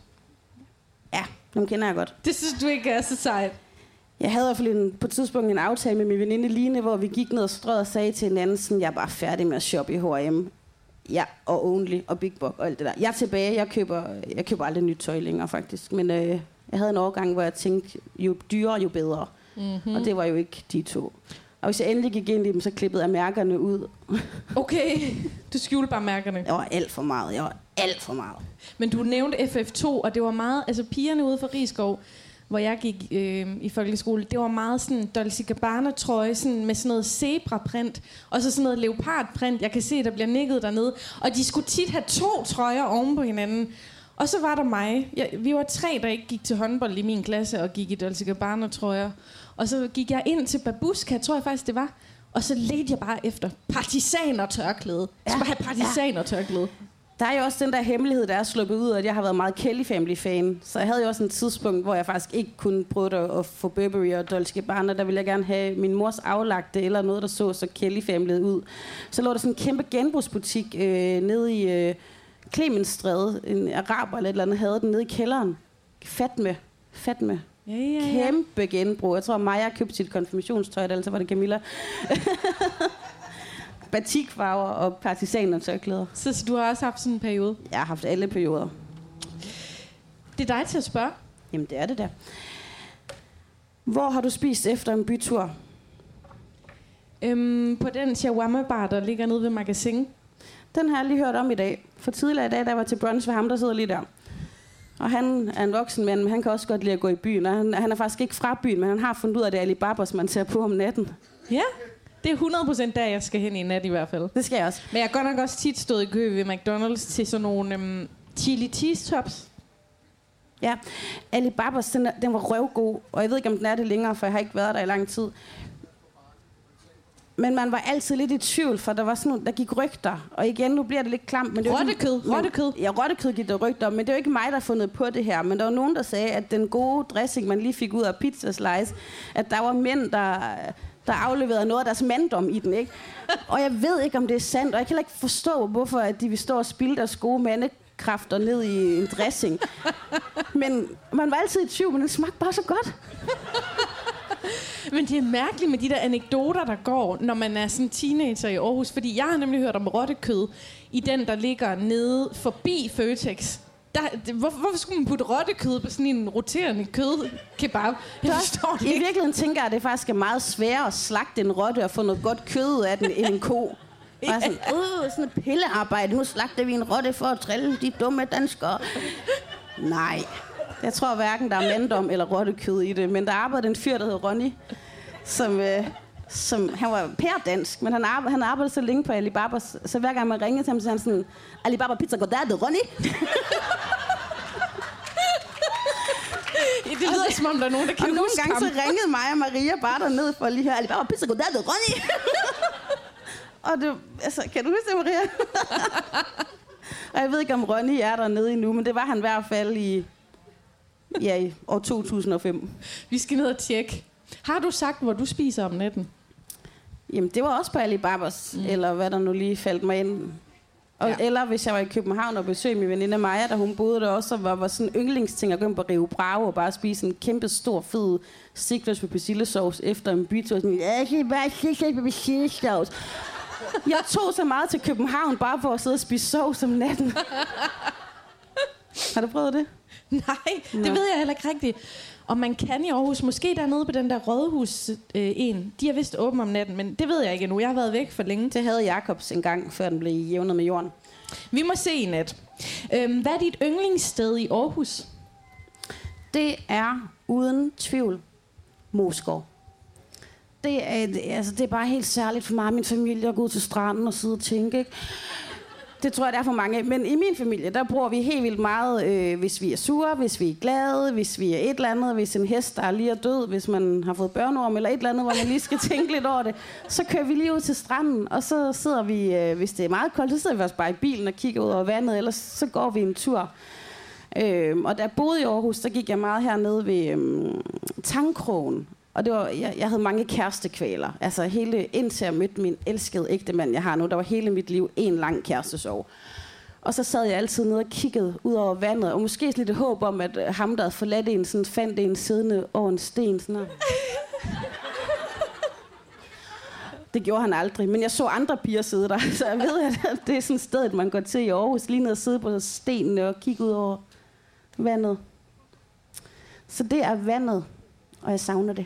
Ja, dem kender jeg godt. Det synes du ikke er så sejt. Jeg havde i hvert fald en, på et tidspunkt en aftale med min veninde Line, hvor vi gik ned og strød og sagde til hinanden, sådan, jeg er bare færdig med at shoppe i H&M. Ja, og Only og Big Bok og alt det der. Jeg er tilbage, jeg køber, jeg køber aldrig nyt tøj længere faktisk. Men øh, jeg havde en årgang, hvor jeg tænkte, jo dyrere, jo bedre. Mm-hmm. Og det var jo ikke de to. Og hvis jeg endelig gik ind i dem, så klippede jeg mærkerne ud. Okay, du skjulte bare mærkerne. Jeg var alt for meget. Jeg var alt for meget. Men du nævnte FF2, og det var meget... Altså pigerne ude fra Rigskov, hvor jeg gik øh, i folkeskole, det var meget sådan Dolce Gabbana trøje, sådan med sådan noget zebra-print, og så sådan noget leopard-print. Jeg kan se, der bliver nikket dernede. Og de skulle tit have to trøjer oven på hinanden. Og så var der mig. Jeg, vi var tre, der ikke gik til håndbold i min klasse, og gik i Dolce Gabbana trøjer. Og så gik jeg ind til Babuska, tror jeg faktisk det var. Og så ledte jeg bare efter partisaner tørklæde. Jeg skulle Ja, bare have partisaner tørklæde. Der er jo også den der hemmelighed, der er sluppet ud, at jeg har været meget Kelly Family-fan. Så jeg havde jo også en tidspunkt, hvor jeg faktisk ikke kunne prøve at, at få Burberry og Dolce Gabbana. Der ville jeg gerne have min mors aflagte, eller noget, der så så Kelly Family ud. Så lå der sådan en kæmpe genbrugsbutik øh, nede i øh, Clemensstræde. En araber eller et eller andet havde den nede i kælderen. Fatme. Fatme. Ja, ja, ja. Kæmpe genbrug. Jeg tror, Maja købte sit konfirmationstøj, eller så var det Camilla. <laughs> Batikfarver og partisaner tørklæder. Så, så du har også haft sådan en periode. Jeg har haft alle perioder. Det er dig til at spørge. Jamen, det er det der. Hvor har du spist efter en bytur? Øhm, på den shawarma-bar, der ligger nede ved magasin. Den har jeg lige hørt om i dag. For tidligere i dag, da jeg var til brunch ved ham, der sidder lige der. Og han er en voksen mand, men han kan også godt lide at gå i byen. Og han, han er faktisk ikke fra byen, men han har fundet ud af, at det er Alibabas, man ser på om natten. Ja, det er 100% der, jeg skal hen i nat i hvert fald. Det skal jeg også. Men jeg har godt nok også tit stået i kø ved McDonald's til sådan nogle øhm, chili cheese tops. Ja, Alibabas, den, den var røvgod, og jeg ved ikke, om den er det længere, for jeg har ikke været der i lang tid. Men man var altid lidt i tvivl, for der var sådan nogle, der gik rygter. Og igen, nu bliver det lidt klamt. Men det er jo ikke- Rottekød, rottekød. Ja, rottekød gik der rygter men det er jo ikke mig, der har fundet på det her. Men der var nogen, der sagde, at den gode dressing, man lige fik ud af pizza slice, at der var mænd, der, der afleverede noget af deres manddom i den, ikke? <laughs> Og jeg ved ikke, om det er sandt, og jeg kan heller ikke forstå, hvorfor at de vil stå og spille deres gode mandekræfter ned i en dressing. <laughs> Men man var altid i tvivl, men den smagte bare så godt. <laughs> Men det er mærkeligt med de der anekdoter, der går, når man er sådan teenager i Aarhus. Fordi jeg har nemlig hørt om rottekød i den, der ligger nede forbi Føtex. Der, det, hvorfor, hvorfor skulle man putte rottekød på sådan en roterende kødkebab? Jeg forstår det I ikke. virkeligheden tænker jeg, at det faktisk er meget sværere at slagte en rotte og få noget godt kød ud af den, end en ko. Bare sådan, øh, sådan et pillearbejde. Nu slagter vi en rotte for at trille de dumme danskere. Nej. Jeg tror hverken, der er manddom eller rottekød i det. Men der arbejdede en fyr, der hed Ronny, som, øh, som han var pærdansk, men han arbejdede, han arbejdede så længe på Alibaba, så hver gang man ringede til ham, så sagde han sådan, Alibaba Pizza, goddag, det Ronny. <laughs> Det lyder som om, der er nogen, der kan Og nogle gange ham. så ringede mig og Maria bare derned for at lige høre, Alibaba Pizza, goddag, det Ronny. <laughs> og det, altså, kan du huske det, Maria? <laughs> og jeg ved ikke, om Ronny er dernede endnu, men det var han i hvert fald i, ja, i år 2005. Vi skal ned og tjekke. Har du sagt, hvor du spiser om natten? Jamen, det var også på Alibabas, mm. eller hvad der nu lige faldt mig ind. Og, Ja. Eller hvis jeg var i København og besøgte min veninde Maja, da hun boede der også, og var, var sådan en yndlingsting at gå ind på Rio Bravo og bare spise en kæmpe stor fed stikløs med persillesauce efter en bytur. Sådan, jeg kan bare stikløs med persillesauce. Jeg tog så meget til København bare for at sidde og spise sovs om natten. <laughs> Har du prøvet det? <laughs> Nej, det Nå. ved jeg heller ikke rigtigt. Og man kan i Aarhus, måske dernede på den der rådhus øh, en. De er vist åbne om natten, men det ved jeg ikke endnu. Jeg har været væk for længe. Det havde Jakobs en gang, før den blev jævnet med jorden. Vi må se i nat. Øhm, hvad er dit yndlingssted i Aarhus? Det er uden tvivl Moskov. Det er, altså, det er bare helt særligt for mig og min familie at gå ud til stranden og sidde og tænke. Ikke? Det tror jeg, det er for mange. Men i min familie, der bruger vi helt vildt meget, øh, hvis vi er sure, hvis vi er glade, hvis vi er et eller andet, hvis en hest, der er lige er død, hvis man har fået børneorm eller et eller andet, hvor man lige skal <laughs> tænke lidt over det. Så kører vi lige ud til stranden, og så sidder vi, øh, hvis det er meget koldt, så sidder vi også bare i bilen og kigger ud over vandet, ellers så går vi en tur. Øhm, og da jeg boede i Aarhus, der gik jeg meget hernede ved øhm, Tangkrogen. Og det var, jeg, jeg havde mange kærestekvaler. Altså hele, indtil jeg mødte min elskede ægte mand, jeg har nu, der var hele mit liv en lang kærestesov. Og så sad jeg altid nede og kiggede ud over vandet, og måske lidt håb om, at øh, ham, der havde forladt en, sådan, fandt en siddende over en sten. Sådan her. <laughs> Det gjorde han aldrig, men jeg så andre piger sidde der, <laughs> så jeg ved, at det er sådan et sted, man går til i Aarhus, lige ned og sidde på stenene og kigge ud over vandet. Så det er vandet, og jeg savner det.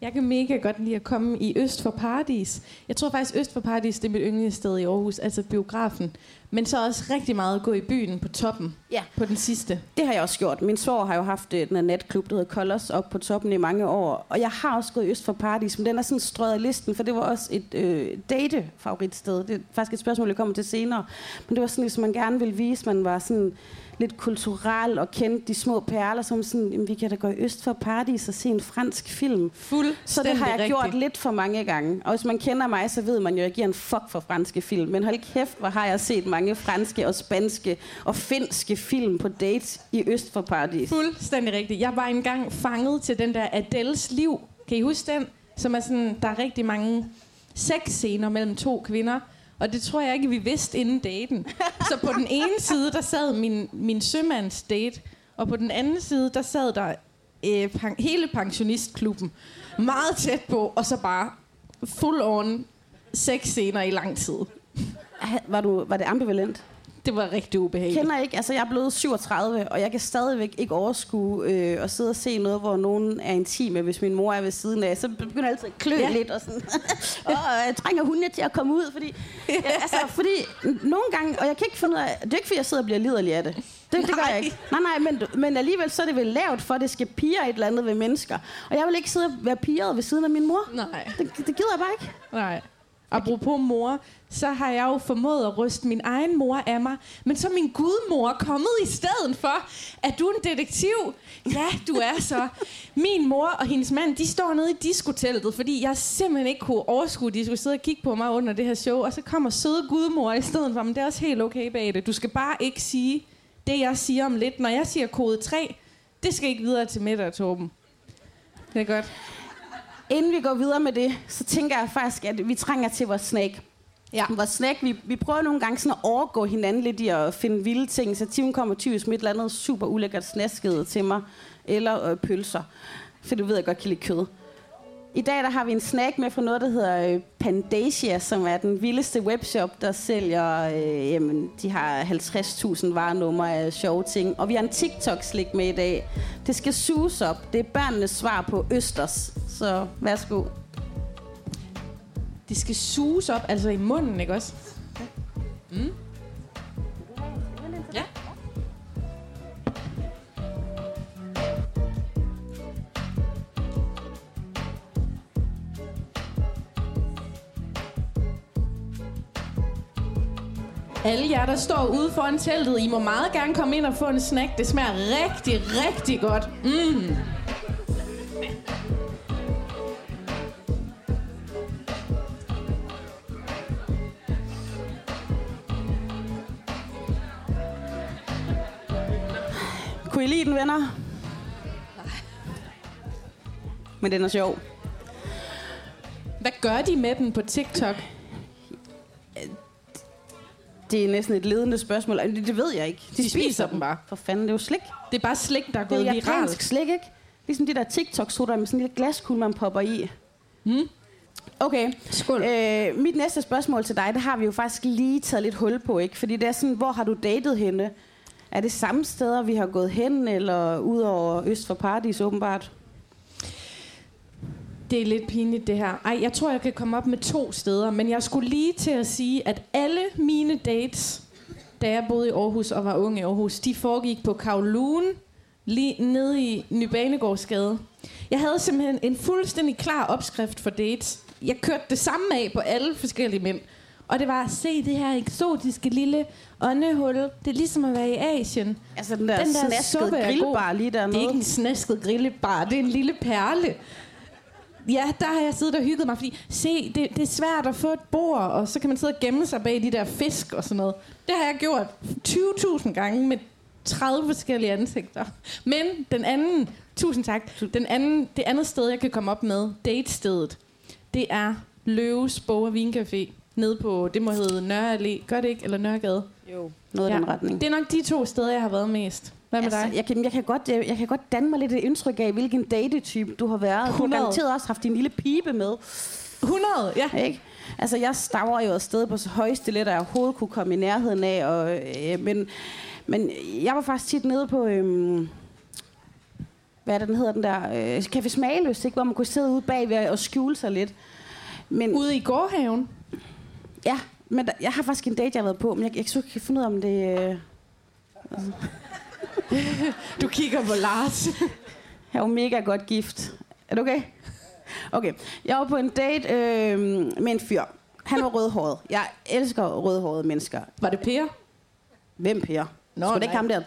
Jeg kan mega godt lide at komme i Øst for Paradis. Jeg tror faktisk, Øst for Paradis det er mit yndlingssted i Aarhus, altså biografen. Men så også rigtig meget at gå i byen på toppen, Ja. på den sidste. Det har jeg også gjort. Min svor har jo haft øh, den her natklub, der hedder Colors, op på toppen i mange år. Og jeg har også gået i Øst for Paradis, men den er sådan strøget af listen, for det var også et øh, date-favoritsted. Det er faktisk et spørgsmål, jeg kommer til senere. Men det var sådan, hvis man gerne ville vise, man var sådan lidt kulturel og kendte de små perler, som sådan, jamen, vi kan da gå i Øst for Paradis og se en fransk film. Fuldstændig Så det har jeg rigtigt. gjort lidt for mange gange. Og hvis man kender mig, så ved man jo, at jeg giver en fuck for franske film. Men hold kæft, hvor har jeg set mange franske og spanske og finske film på dates i Øst for Paradis. Fuldstændig rigtigt. Jeg var engang fanget til den der Adels liv. Kan I huske den? Som er sådan, der er rigtig mange sexscener mellem to kvinder. Og det tror jeg ikke, vi vidste inden daten. Så på den ene side, der sad min, min sømands date. Og på den anden side, der sad der øh, pan- hele pensionistklubben. Meget tæt på, og så bare full on sexscener i lang tid. Var, du, var det ambivalent? Det var rigtig ubehageligt. kender ikke, altså jeg er blevet 37, og jeg kan stadigvæk ikke overskue øh, at sidde og se noget, hvor nogen er intime, hvis min mor er ved siden af. Så begynder jeg altid at klø Ja. lidt og sådan, <laughs> og jeg trænger hundene til at komme ud, fordi, ja, altså, fordi nogle gange, og jeg kan ikke finde ud af, det er ikke fordi, jeg sidder og bliver liderlig af det. Det, det gør jeg ikke. Nej, nej, men, men alligevel så er det vel lavet for, at det skal pige et eller andet ved mennesker. Og jeg vil ikke sidde og være piret ved siden af min mor. Nej. Det, det gider jeg bare ikke. Nej. Apropos mor, så har jeg jo formået at ryste min egen mor af mig. Men så er min gudmor kommet i stedet for, at du en detektiv. Ja, du er så. Min mor og hendes mand, de står nede i diskoteltet, fordi jeg simpelthen ikke kunne overskue, at de skulle sidde og kigge på mig under det her show. Og så kommer søde gudmor i stedet for, men det er også helt okay bag det. Du skal bare ikke sige det, jeg siger om lidt. Når jeg siger kode 3, det skal ikke videre til middag, Torben. Det er godt. Inden vi går videre med det, så tænker jeg faktisk, at vi trænger til vores snack. Ja. Vores snack, vi, vi prøver nogle gange sådan at overgå hinanden lidt i at finde vilde ting. Så Tim kommer typisk med et eller andet super ulækkert snasket til mig. Eller øh, pølser. For du ved, jeg godt kan lide kød. I dag der har vi en snack med fra noget, der hedder øh, Pandasia, som er den vildeste webshop, der sælger, øh, jamen, de har 50.000 varenumre af sjove ting. Og vi har en TikTok-slik med i dag. Det skal suges op. Det er børnenes svar på Østers. Så værsgo. Det skal suges op, altså i munden, ikke også? Mm. Ja. Alle jer, der står ude foran teltet, I må meget gerne komme ind og få en snack. Det smager rigtig, rigtig godt. Mm. Venner? Men den er sjov. Hvad gør de med den på TikTok? Det er næsten et ledende spørgsmål. Det, det ved jeg ikke. De spiser dem bare. For fanden, det er jo slik. Det er bare slik, der er Det er gået jo japansk viralt. slik, ikke? Ligesom de der TikTok-sodaer med sådan en lille glaskugle, man popper i. Hmm? Okay. Skål. Øh, mit næste spørgsmål til dig, det har vi jo faktisk lige taget lidt hul på, ikke? Fordi det er sådan, hvor har du datet henne? Er det samme steder, vi har gået hen, eller ud over Øst for Paradis, åbenbart? Det er lidt pinligt, det her. Ej, jeg tror, jeg kan komme op med to steder, men jeg skulle lige til at sige, at alle mine dates, da jeg boede i Aarhus og var ung i Aarhus, de foregik på Kowloon, lige nede i Nybanegårdsgade. Jeg havde simpelthen en fuldstændig klar opskrift for dates. Jeg kørte det samme af på alle forskellige mænd. Og det var, se det her eksotiske lille åndehul. Det er ligesom at være i Asien. Altså den der, Den der snaskede grillbar lige Det er dernede. ikke en snasket grillebar, det er en lille perle. Ja, der har jeg siddet og hygget mig, fordi se, det, det er svært at få et bord, og så kan man sidde og gemme sig bag de der fisk og sådan noget. Det har jeg gjort 20.000 gange med 30 forskellige ansigter. Men den anden, tusind tak, den anden, det andet sted, jeg kan komme op med, datestedet, det er Løves Bog og Vincafé nede på, det må hedde Nørre Allé. Gør det ikke? Eller Nørregade? Jo. Noget ja. i den retning. Det er nok de to steder, jeg har været mest. Hvad med dig? Altså, jeg, kan, jeg, kan godt, jeg, jeg kan godt danne mig lidt et indtryk af, hvilken datetype du har været. Du har 100. garanteret også haft din lille pibe med. 100, ja. Ikke? Altså, jeg stavrer jo afsted på så høje stiletter, jeg overhovedet kunne komme i nærheden af. Og, øh, men, men jeg var faktisk tit nede på... Øh, hvad er det, den hedder, den der øh, Café Smageløs, ikke? hvor man kunne sidde ude bagved og skjule sig lidt. Men, Ude i gårdhaven. Ja, men der, jeg har faktisk en date, jeg har været på, men jeg, jeg kan ikke finde ud af, om det... Øh, <laughs> Du kigger på Lars. <laughs> Jeg er jo mega godt gift. Er det okay? Okay. Jeg var på en date øh, med en fyr. Han var rødhåret. Jeg elsker rødhårede mennesker. Var det Per? Hvem Per? Nå, Nå, det ikke ham der?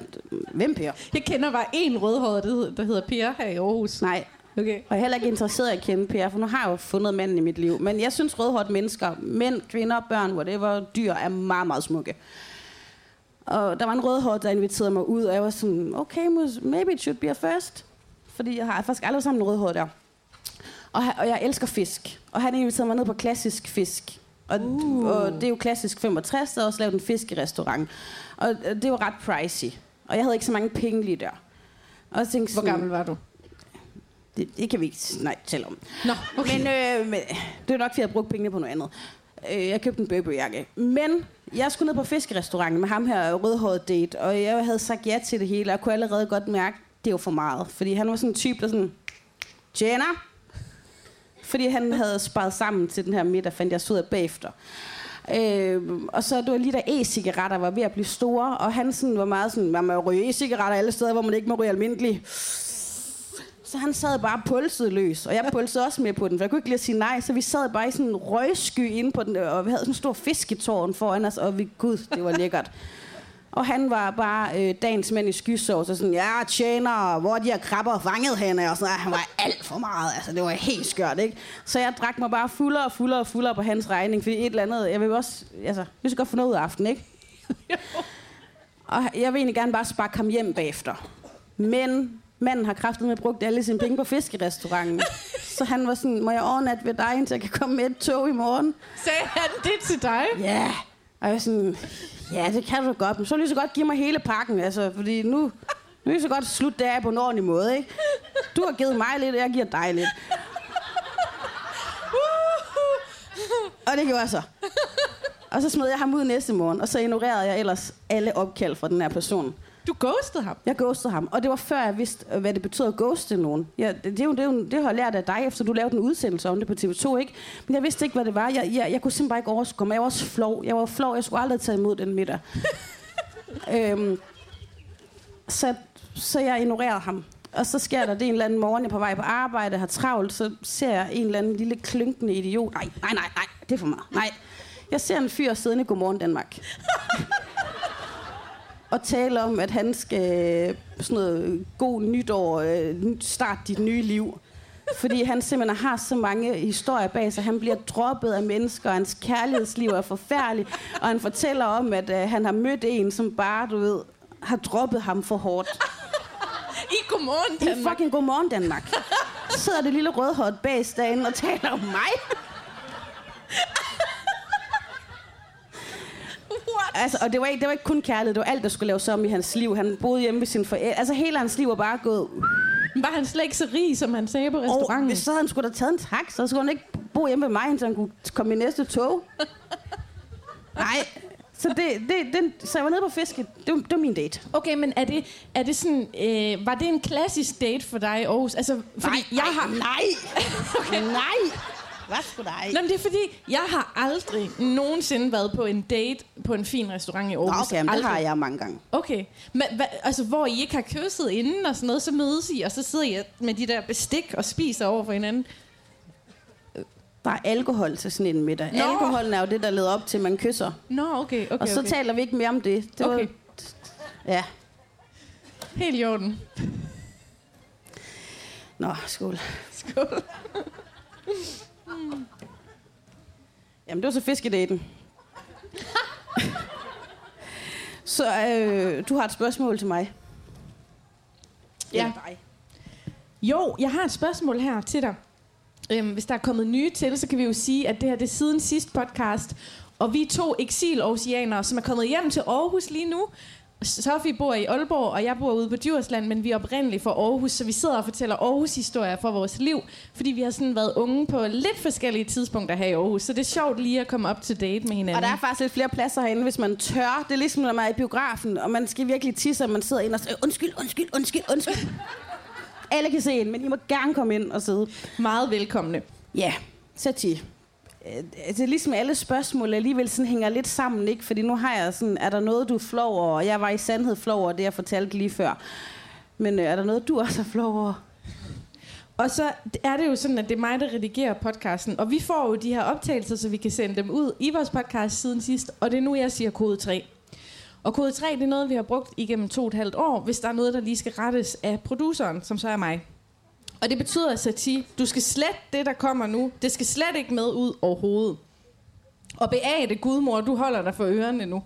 Hvem Per? Jeg kender bare en rødhåret, der hedder Per her i Aarhus. Nej. Okay. Og jeg er heller ikke interesseret i at kende Per, for nu har jeg jo fundet manden i mit liv. Men jeg synes, rødhårede mennesker, mænd, kvinder, børn, whatever, dyr, er meget, meget smukke. Og der var en rødhåret, der inviterede mig ud, og jeg var sådan, okay, maybe it should be a first. Fordi jeg har faktisk aldrig sammen en rødhåret der. Og, og jeg elsker fisk. Og han inviterede mig ned på klassisk fisk. Og, uh. og det er jo klassisk 65, der er også lavet en fiskerestaurant. Og det var ret pricey. Og jeg havde ikke så mange penge lige der. Og jeg tænkte Hvor sådan, gammel var du? Det, det kan vi ikke nej, tale om. Nå, okay. Men, øh, men det er nok, fordi jeg brugte pengene på noget andet. Øh, jeg købte en Burberry-jakke. Men jeg skulle ned på fiskerestauranten med ham her rødhåret date, og jeg havde sagt ja til det hele, og kunne allerede godt mærke, at det var for meget. Fordi han var sådan en type, der sådan, tjener. Fordi han havde sparet sammen til den her middag, fandt jeg så ud af bagefter. Øh, og så det var lige da e-cigaretter var ved at blive store, og han sådan var meget sådan, man må ryge e-cigaretter alle steder, hvor man ikke må ryge almindelig. Så han sad bare pulset løs, og jeg pulsede også med på den, for jeg kunne ikke lide at sige nej, så vi sad bare i sådan en røgsky inde på den, og vi havde sådan en stor fisketårn foran os, og vi, gud, det var lækkert. Og han var bare øh, dagens mand i skysår, så sådan, ja, tjener, hvor de her krabber fanget henne? Og sådan, han var alt for meget, altså det var helt skørt, ikke? Så jeg drak mig bare fuldere og fuldere og fuldere på hans regning, fordi et eller andet, jeg vil også, altså, vi skal godt få noget ud af aftenen, ikke? <laughs> Og jeg vil egentlig gerne bare sparke ham hjem bagefter. Men manden har kraftet med brugt alle sine penge på fiskerestauranten. <laughs> Så han var sådan, må jeg overnatte ved dig, indtil jeg kan komme med et tog i morgen? Sagde han det til dig? Ja. Og jeg var sådan, ja, det kan du godt, men så vil du så godt give mig hele pakken, altså, fordi nu, nu vil jeg så godt slutte det af på en ordentlig måde, ikke? Du har givet mig lidt, og jeg giver dig lidt. Og det gjorde jeg så. Og så smed jeg ham ud næste morgen, og så ignorerede jeg ellers alle opkald fra den her person. Du ghostede ham. Jeg ghostede ham, og det var før jeg vidste, øh, hvad det betød at ghoste nogen. Ja, det, det, er jo, det, er jo, det har jeg lært af dig, efter du lavede en udsendelse om det på TV2, ikke? Men jeg vidste ikke, hvad det var. Jeg, jeg, jeg kunne simpelthen bare ikke overskue mig. Jeg var også flov. Jeg var flov. Jeg skulle aldrig tage imod den middag. <laughs> øhm, så, så jeg ignorerede ham. Og så sker der det en eller anden morgen, jeg er på vej på arbejde, har travlt, så ser jeg en eller anden lille klynkende idiot. Nej, nej, nej, nej, det er for meget. Nej. Jeg ser en fyr siddende i Godmorgen Danmark <laughs> og tale om, at han skal sådan noget god nytår, øh, starte dit nye liv. Fordi han simpelthen har så mange historier bag sig. Han bliver droppet af mennesker, og hans kærlighedsliv er forfærdelig. Og han fortæller om, at øh, han har mødt en, som bare, du ved, har droppet ham for hårdt. I godmorgen, I Danmark. fucking godmorgen Danmark. Så sidder det lille rødhåret bag derinde og taler om mig. Altså, og det var, ikke, det var ikke kun kærlighed, det var alt, der skulle laves om i hans liv. Han boede hjemme ved sin forældre. Altså, hele hans liv var bare gået... Var han slet ikke så rig, som han sagde på Og restauranten? hvis så havde han skulle da taget en taxa, så skulle han ikke bo hjemme ved mig, indtil han kunne komme i næste tog. <laughs> Nej, så, det, det, det, så jeg var nede på fisket. Det, var- det var min date. Okay, men er det, er det sådan, øh, var det en klassisk date for dig i Aarhus? Altså, fordi nej, jeg har... nej, <laughs> okay. nej. Hvad skulle dig? Nå, men det er fordi, jeg har aldrig nogensinde været på en date på en fin restaurant i Nå, Aarhus. okay, men det har jeg mange gange. Okay, men hva, altså hvor I ikke har kysset inden og sådan noget, så mødes I, og så sidder I med de der bestik og spiser over for hinanden. Der er alkohol til sådan en middag. Nå. Alkoholen er jo det, der leder op til, at man kysser. Nå, okay, okay, Og så okay. taler vi ikke mere om det. det var, Okay. Ja. Helt i orden. Nå, skål. Skål. Jamen, det var så fiskedaten. så øh, du har et spørgsmål til mig. Ja. Eller dig. Jo, jeg har et spørgsmål her til dig. Øhm, hvis der er kommet nye til, så kan vi jo sige, at det her det er siden sidst podcast. Og vi er to eksil som er kommet hjem til Aarhus lige nu. Sofie bor i Aalborg, og jeg bor ude på Djursland, men vi er oprindeligt fra Aarhus, så vi sidder og fortæller Aarhus-historier fra vores liv, fordi vi har sådan været unge på lidt forskellige tidspunkter her i Aarhus. Så det er sjovt lige at komme op til date med hinanden. Og der er faktisk lidt flere pladser herinde, hvis man tør. Det er ligesom, når man er i biografen, og man skal virkelig tisse, og man sidder ind og siger, undskyld, undskyld, undskyld, undskyld. Alle kan se ind, men I må gerne komme ind og sidde. meget velkomne. Ja, så ti. Det er ligesom alle spørgsmål alligevel sådan hænger lidt sammen, ikke? Fordi nu har jeg sådan, er der noget, du er flov over? Og jeg var i sandhed flov over det, jeg fortalte lige før. Men øh, er der noget, du også er flov over? Og så er det jo sådan, at det er mig, der redigerer podcasten. Og vi får jo de her optagelser, så vi kan sende dem ud i vores podcast siden sidst. Og det er nu, jeg siger kode 3. Og kode 3, det er noget, vi har brugt igennem to og et halvt år, hvis der er noget, der lige skal rettes af produceren, som så er mig. Og det betyder, at du skal slet det, der kommer nu. Det skal slet ikke med ud overhovedet. Og beage det, gudmor, du holder dig for ørerne nu.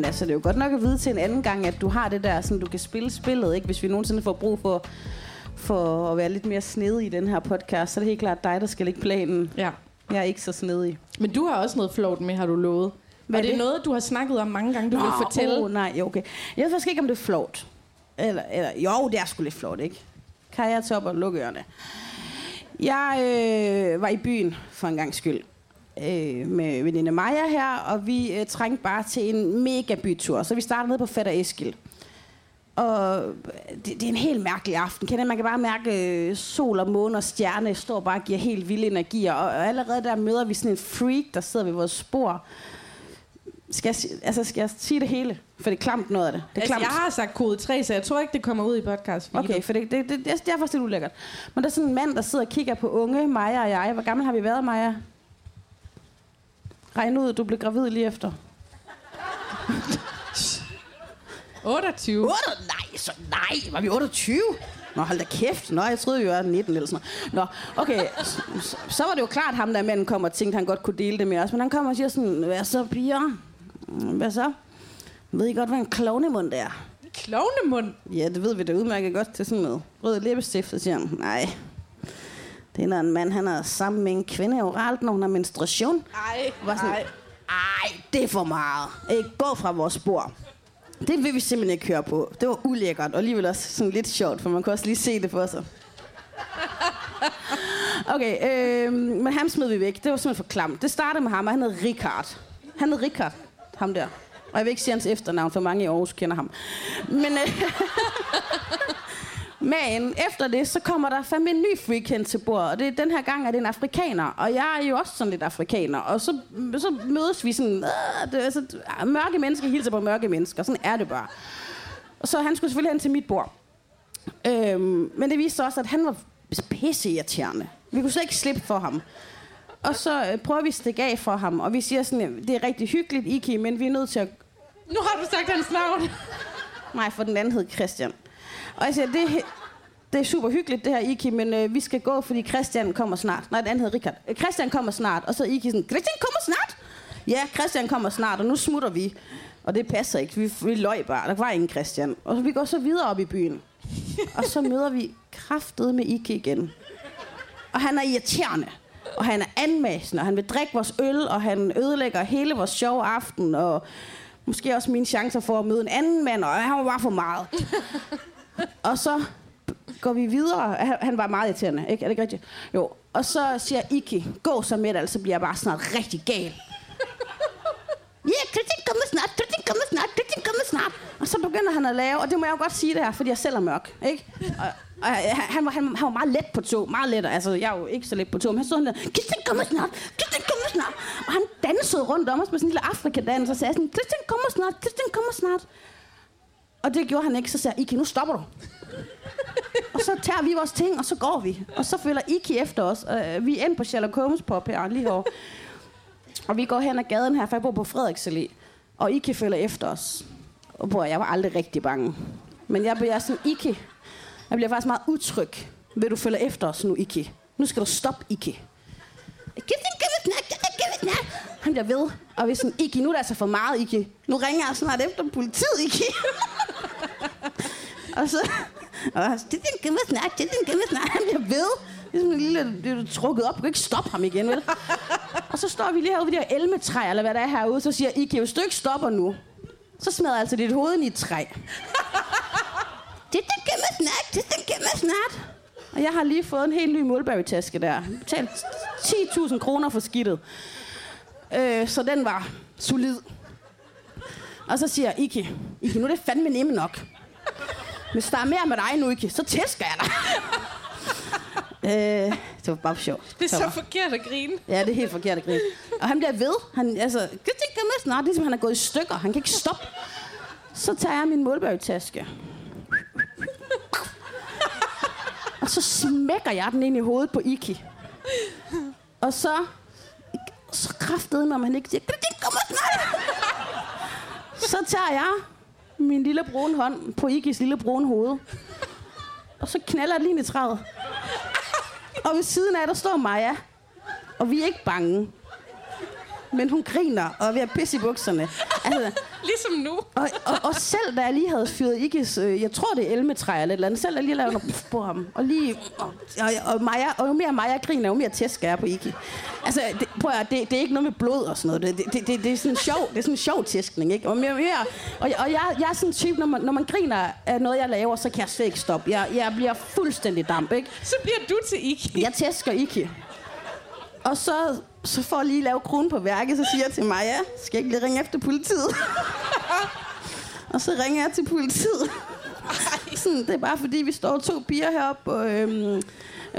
Men altså, det er jo godt nok at vide til en anden gang, at du har det der, sådan du kan spille spillet, ikke? Hvis vi nogensinde får brug for, for at være lidt mere snedig i den her podcast, så er det helt klart dig, der skal lægge planen. Ja. Jeg er ikke så snedig. Men du har også noget flot med, har du lovet. Hvad er det det? noget, du har snakket om mange gange, du vil fortælle. Åh, nej, okay. Jeg ved faktisk ikke, om det er flot. Eller, eller, jo, det er sgu lidt flot, ikke? Kan jeg tage op og lukke ørerne? Jeg øh, var i byen for en gang skyld øh, med veninde Maja her, og vi øh, trængte bare til en mega bytur. Så vi startede nede på Fætter Eskil. Og det, det er en helt mærkelig aften. Kender man kan bare mærke øh, sol og måne og stjerne står bare og giver helt vilde energier. Og, og allerede der møder vi sådan en freak, der sidder ved vores spor. Skal jeg, altså, skal jeg sige det hele? For det er klamt noget af det. Det er Altså, klamt. jeg har sagt kode 3, så jeg tror ikke, det kommer ud i podcast. Okay, for det, det, det, det, det er faktisk lidt ulækkert. Men der er sådan en mand, der sidder og kigger på unge, Maja og jeg. Hvor gammel har vi været, Maja? Regn ud, du blev gravid lige efter. 28. 8? Nej, så nej. Var vi 28? Nå, hold da kæft. Nå, jeg troede, vi var 19 eller sådan noget. Nå, okay. Så, så- var det jo klart, ham der manden kom og tænkte, han godt kunne dele det med os. Men han kommer og siger sådan, hvad så, piger? Hvad så? Ved I godt, hvad en klovnemund er? Klovnemund. Ja, det ved vi da udmærket godt til sådan noget. Rød læbestift, så siger han, nej. Det er, når en mand han er sammen med en kvinde oralt, når hun har menstruation. Ej, Var sådan, ej. ej, det er for meget. Ikke gå fra vores spor. Det vil vi simpelthen ikke høre på. Det var ulækkert, og alligevel også sådan lidt sjovt, for man kunne også lige se det for sig. <laughs> Okay, øh, men ham smed vi væk. Det var simpelthen for klamt. Det startede med ham, og han hed Richard. Han hed Richard, ham der. Og jeg vil ikke sige hans efternavn, for mange i Aarhus kender ham. Men, øh, <laughs> men efter det, så kommer der fandme en ny freak til bordet. Og det, den her gang er det en afrikaner. Og jeg er jo også sådan lidt afrikaner. Og så, så mødes vi sådan... Øh, det, er altså, mørke mennesker hilser på mørke mennesker. Sådan er det bare. Og så han skulle selvfølgelig hen til mit bord. Øhm, men det viste sig også, at han var pisseirriterende. Vi kunne slet ikke slippe for ham. Og så øh, prøver vi at stikke af for ham, og vi siger sådan, det er rigtig hyggeligt, Iki, men vi er nødt til at... Nu har du sagt hans navn. Nej, for den anden hed Christian. Og jeg siger, det, det er super hyggeligt det her, Iki, men øh, vi skal gå, fordi Christian kommer snart. Nej, den anden hedder Richard. Øh, Christian kommer snart, og så Iki sådan, Christian kommer snart? ja, Christian kommer snart, og nu smutter vi. Og det passer ikke. Vi, vi løg bare. Der var ingen Christian. Og så vi går så videre op i byen. Og så møder vi kraftet med Iki igen. Og han er irriterende. Og han er anmæsende, og han vil drikke vores øl, og han ødelægger hele vores sjove aften, og måske også mine chancer for at møde en anden mand, og han var bare for meget og så går vi videre. Han, han var meget irriterende, ikke? Er det ikke rigtigt? Jo. Og så siger Iki, gå så med det, så bliver jeg bare snart rigtig gal. Ja, yeah, Christian kommer snart, kritik kommer snart, kritik kommer snart. Og så begynder han at lave, og det må jeg jo godt sige det her, fordi jeg selv er mørk, ikke? Og, og han, var, han, han var meget let på tog, meget let. Altså, jeg er jo ikke så let på tog, men han stod sådan der, kritik kommer snart, kritik kommer snart. Og han dansede rundt om os med sådan en lille afrikadans, og sagde sådan, kritik kommer snart, kritik kommer snart. Og det gjorde han ikke, så sagde jeg, Iki, nu stopper du. <laughs> og så tager vi vores ting, og så går vi. Og så følger Iki efter os. Uh, vi er inde på Sherlock Holmes pop her, lige over. Og vi går hen ad gaden her, for jeg bor på Frederiksallé. Og Ike følger efter os. Og bror, jeg var aldrig rigtig bange. Men jeg bliver sådan, Ike, jeg bliver faktisk meget utryg. Vil du følge efter os nu, Ike? Nu skal du stoppe, Ike. Han bliver ved. Og vi er sådan, Ike, nu er det altså for meget, Ike. Nu ringer jeg snart efter politiet, Ike. <laughs> og så... Og han det er en gemme snak, det er en gemme snak. Han bliver ved. Det er sådan en lille, det er trukket op. Du kan ikke stoppe ham igen, vel? og så står vi lige herude ved de her elmetræer, eller hvad der er herude. Så siger I kan jo stykke stopper nu, så smadrer jeg altså dit hoved ind i et træ. det er den gemme snak, det er den gemme snak. Og jeg har lige fået en helt ny Mulberry-taske der. Betalt 10.000 kroner for skidtet. Øh, så den var solid. Og så siger Iki, Iki, nu er det fandme nemme nok. Hvis der er mere med dig nu, Ikke, så tæsker jeg dig. <laughs> øh, det var bare sjovt. Det er så forkert at grine. Ja, det er helt forkert at grine. Og han bliver ved. Han, altså, det kan med snart, ligesom han er gået i stykker. Han kan ikke stoppe. Så tager jeg min Mulberry-taske. Og så smækker jeg den ind i hovedet på Iki. Og så... Så kraftede mig, man ikke siger, det kommer snart. Så tager jeg min lille brune hånd på Igis lille brune hoved. Og så knaller det lige i træet. Og ved siden af, der står Maja. Og vi er ikke bange. Men hun griner og er ved at pisse i bukserne. Altså, Ligesom nu. og, og, og selv da jeg lige havde fyret Ikes, øh, jeg tror det er elmetræ eller et eller andet, selv da jeg lige lavede noget på ham, og lige, og, og, og, Maja, og jo mere Maja griner, jo mere tæsk er på Ikke. Altså, det, prøv at, det, det, er ikke noget med blod og sådan noget, det, det, det, det er sådan en sjov, det er sådan en sjov tæskning, ikke? Og, mere, mere, og, og jeg, jeg er sådan en type, når man, når man griner af noget, jeg laver, så kan jeg slet ikke stoppe. Jeg, jeg bliver fuldstændig damp, ikke? Så bliver du til Iki. Jeg tæsker ikke. Og så, så for at lige lave kronen på værket, så siger jeg til Maja, skal jeg ikke lige ringe efter politiet? <laughs> og så ringer jeg til politiet. Sådan, det er bare fordi, vi står to piger heroppe på øhm,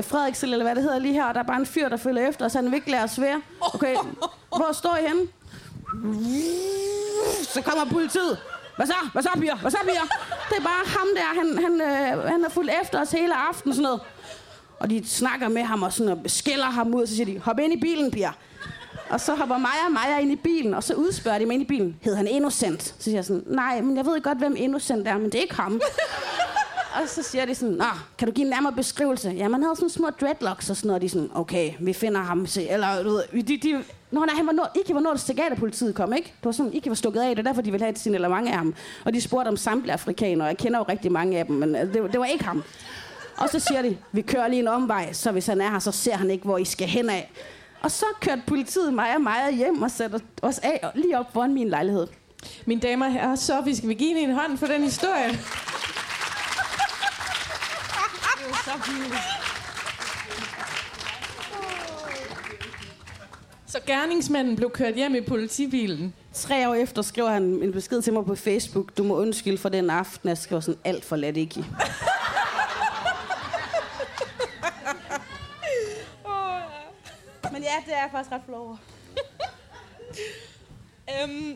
Frederiksen, eller hvad det hedder lige her, og der er bare en fyr, der følger efter os, han vil ikke lade os være. Okay, hvor står I henne? Så kommer politiet. Hvad så? Hvad så, piger? Hvad så, piger? Det er bare ham der, han, han, øh, han har fulgt efter os hele aftenen, sådan noget. Og de snakker med ham og sådan og skælder ham ud, og så siger de, hop ind i bilen, piger. Og så hopper Maja og Maja ind i bilen, og så udspørger de mig ind i bilen. Hed han Innocent? Så siger jeg sådan, nej, men jeg ved godt, hvem Innocent er, men det er ikke ham. <laughs> og så siger de sådan, Nå, kan du give en nærmere beskrivelse? Ja, man havde sådan små dreadlocks og sådan noget. Og de sådan, okay, vi finder ham. Se. Eller, du ved, de, de, Nå, nej, han var nået, ikke var nået til politiet kom, ikke? Det var sådan, ikke var stukket af, det er derfor, de ville have et signalement af ham. Og de spurgte om samtlige afrikanere, og jeg kender jo rigtig mange af dem, men altså, det, det var ikke ham. Og så siger de, vi kører lige en omvej, så hvis han er her, så ser han ikke, hvor I skal hen af. Og så kørte politiet mig og Maja hjem og satte os af lige op foran min lejlighed. Mine damer og herrer, Sofie, skal vi give en hånd for den historie? <laughs> Det var så pinligt. Så gerningsmanden blev kørt hjem i politibilen. Tre år efter skriver han en besked til mig på Facebook. Du må undskylde for den aften. Jeg skriver sådan alt for let ikke. Men ja, det er jeg faktisk ret flov over. <laughs> Øhm,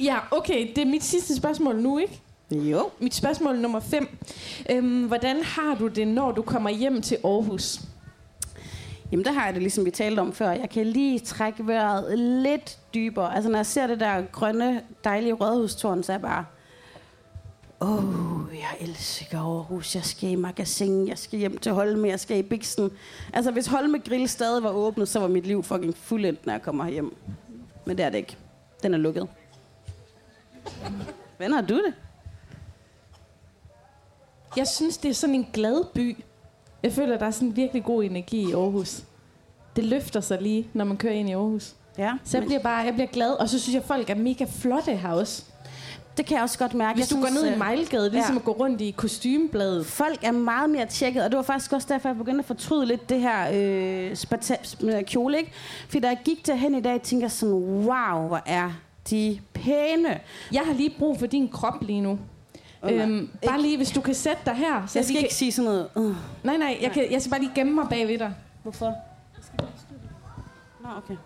ja, okay, det er mit sidste spørgsmål nu, ikke? Jo. Mit spørgsmål nummer 5. Øhm, hvordan har du det, når du kommer hjem til Aarhus? Jamen, der har jeg det ligesom vi talte om før. Jeg kan lige trække vejret lidt dybere. Altså, når jeg ser det der grønne, dejlige rådhustårn, så er jeg bare... Åh, oh, jeg elsker Aarhus. Jeg skal i magasin, jeg skal hjem til Holme, jeg skal i Bixen. Altså, hvis Holme Grill stadig var åbnet, så var mit liv fucking fuldendt, når jeg kommer hjem. Men det er det ikke. Den er lukket. Hvordan har du det? Jeg synes, det er sådan en glad by. Jeg føler, der er sådan virkelig god energi i Aarhus. Det løfter sig lige, når man kører ind i Aarhus. Ja, Så jeg men bliver bare jeg bliver glad, og så synes jeg, at folk er mega flotte her også. Det kan jeg også godt mærke. Hvis jeg du går ned i øh, Mejlgade, det er ligesom ja. at gå rundt i kostymebladet. Folk er meget mere tjekket, og det var faktisk også derfor, jeg begyndte at fortryde lidt det her øh, spata- med kjole, ikke? Fordi da jeg gik derhen i dag, tænkte jeg sådan, wow, hvor er de pæne. Jeg har lige brug for din krop lige nu. Nej. øhm, bare lige, hvis du kan sætte dig her. Så Jeg skal vi ikke sige sådan noget. Uh. Kan... Nej, nej, jeg, kan, jeg skal bare lige gemme mig bagved dig. Hvorfor? Nå, okay.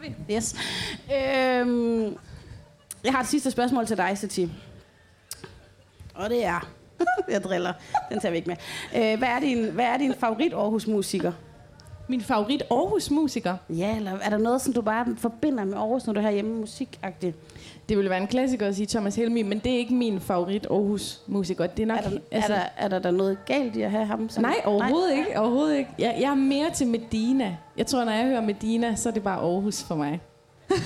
Kører vi. Yes. Øhm, jeg har et sidste spørgsmål til dig, Sati. Og det er... <laughs> jeg driller. Den tager vi ikke med. Øh, hvad, er din, hvad er din favorit Aarhus-musiker? Min favorit Aarhus-musiker. Ja, eller er der noget, som du bare forbinder med Aarhus, når du er herhjemme musikagtigt? Det ville være en klassiker at sige Thomas Helmi, men det er ikke min favorit Aarhus-musiker. Det er nok... Er der, altså, er, der, er der, der noget galt i at have ham? Som, Nej, overhovedet ikke. Overhovedet ikke. Jeg, jeg er mere til Medina. Jeg tror, når jeg hører Medina, så er det bare Aarhus for mig. <laughs>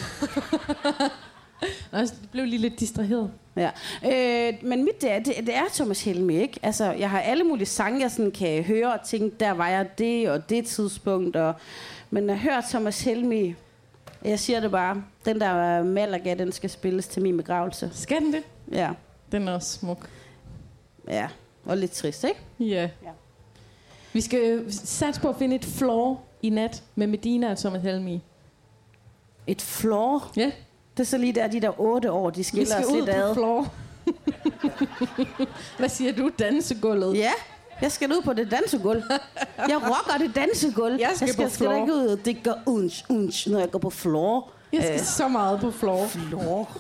Nå, det blev lige lidt distraheret. Ja. Øh, men mit, det er, det, det er Thomas Helmi, ikke? Altså, jeg har alle mulige sange, jeg sådan kan høre og tænke, der var jeg det og det tidspunkt. Og, men jeg hører Thomas Helmi, jeg siger det bare, den der Malaga, den skal spilles til min begravelse. Skal den det? Ja, Den er også smuk. ja. Og lidt trist, ikke? Ja. Ja. Vi skal satse på at finde et floor i nat med Medina og Thomas Helmi. Et floor. Ja, Det er så lige der, de der otte år, de vi skiller skal os ud lidt på ad. floor. <laughs> Hvad siger du? Dansegulvet? Ja, jeg skal ud på det dansegulv. Jeg rocker det dansegulv. Jeg skal jeg skal, på skal ikke ud. Det gør unch, unch, når jeg går på floor. Jeg skal Øh, så meget på floor. floor.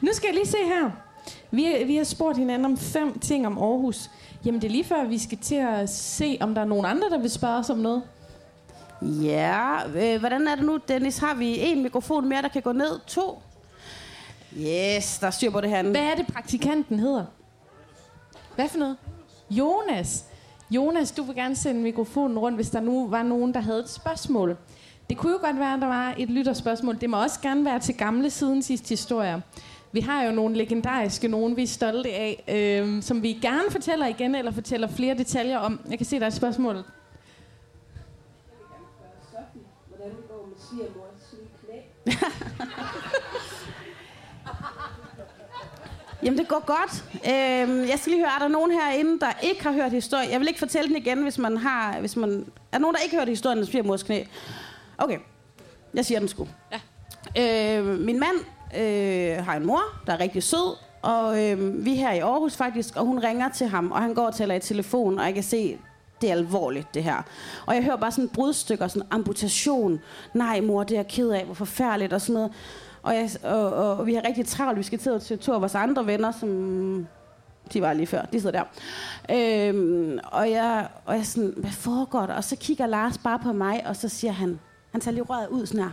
Nu skal jeg lige se her. Vi, vi har spurgt hinanden om fem ting om Aarhus. Jamen, det er lige før, vi skal til at se, om der er nogen andre, der vil spørge os om noget. Ja, øh, hvordan er det nu, Dennis? Har vi en mikrofon mere, der kan gå ned? To? Yes, der er styr på det her. Hvad er det, praktikanten hedder? Hvad for noget? Jonas. Jonas, du vil gerne sende mikrofonen rundt, hvis der nu var nogen, der havde et spørgsmål. Det kunne jo godt være, at der var et lytterspørgsmål. Det må også gerne være til gamle siden sidste historier. Vi har jo nogle legendariske, nogen vi er stolte af, øh, som vi gerne fortæller igen, eller fortæller flere detaljer om. Jeg kan se, der er et spørgsmål. Jamen, det går godt. Øhm, jeg skal lige høre, er der nogen herinde, der ikke har hørt historien? Jeg vil ikke fortælle den igen, hvis man har... Hvis man, er der nogen, der ikke har hørt historien om svigermors knæ? Okay, jeg siger den sgu. Ja. Øh, min mand øh, har en mor, der er rigtig sød, og øh, vi er her i Aarhus faktisk, og hun ringer til ham, og han går og taler i telefon, og jeg kan se, det er alvorligt, det her. Og jeg hører bare sådan brudstykker, sådan amputation. Nej, mor, det er jeg ked af, hvor forfærdeligt, og sådan noget. Og, jeg, og, og vi har rigtig travlt. Vi skal til, til to af vores andre venner, som de var lige før. De sidder der. Øhm, og, jeg, og jeg sådan, hvad foregår der? Og så kigger Lars bare på mig, og så siger han, han tager lige røret ud sådan her.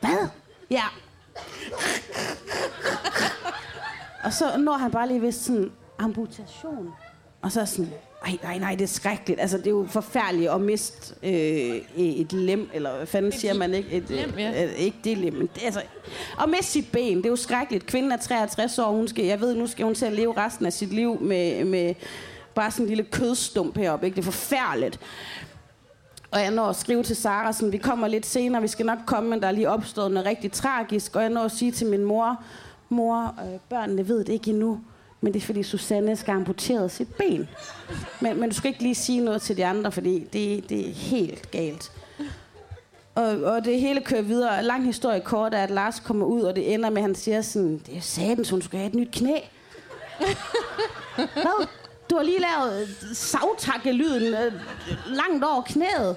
Hvad? Ja. Og så når han bare lige ved sådan, amputation. Og så er sådan, nej, nej, nej, det er skrækkeligt. Altså, det er jo forfærdeligt at miste øh, et lem, eller hvad fanden siger man ikke? Et, lem, ja. øh, ikke det lem, men det, altså, at miste sit ben, det er jo skrækkeligt. Kvinden er 63 år, hun skal, jeg ved, nu skal hun til at leve resten af sit liv med, med bare sådan en lille kødstump heroppe, ikke? Det er forfærdeligt. Og jeg når at skrive til Sara, sådan, vi kommer lidt senere, vi skal nok komme, men der er lige opstået noget rigtig tragisk. Og jeg når at sige til min mor, mor, øh, børnene ved det ikke endnu, men det er fordi Susanne skal amputeret sit ben. Men, men du skal ikke lige sige noget til de andre, fordi det, det er helt galt. Og, og det hele kører videre. Lang historie kort er, at Lars kommer ud, og det ender med, at han siger sådan, det er satans, hun skal have et nyt knæ. Hvad? Du har lige lavet savtakkelyden øh, langt over knæet.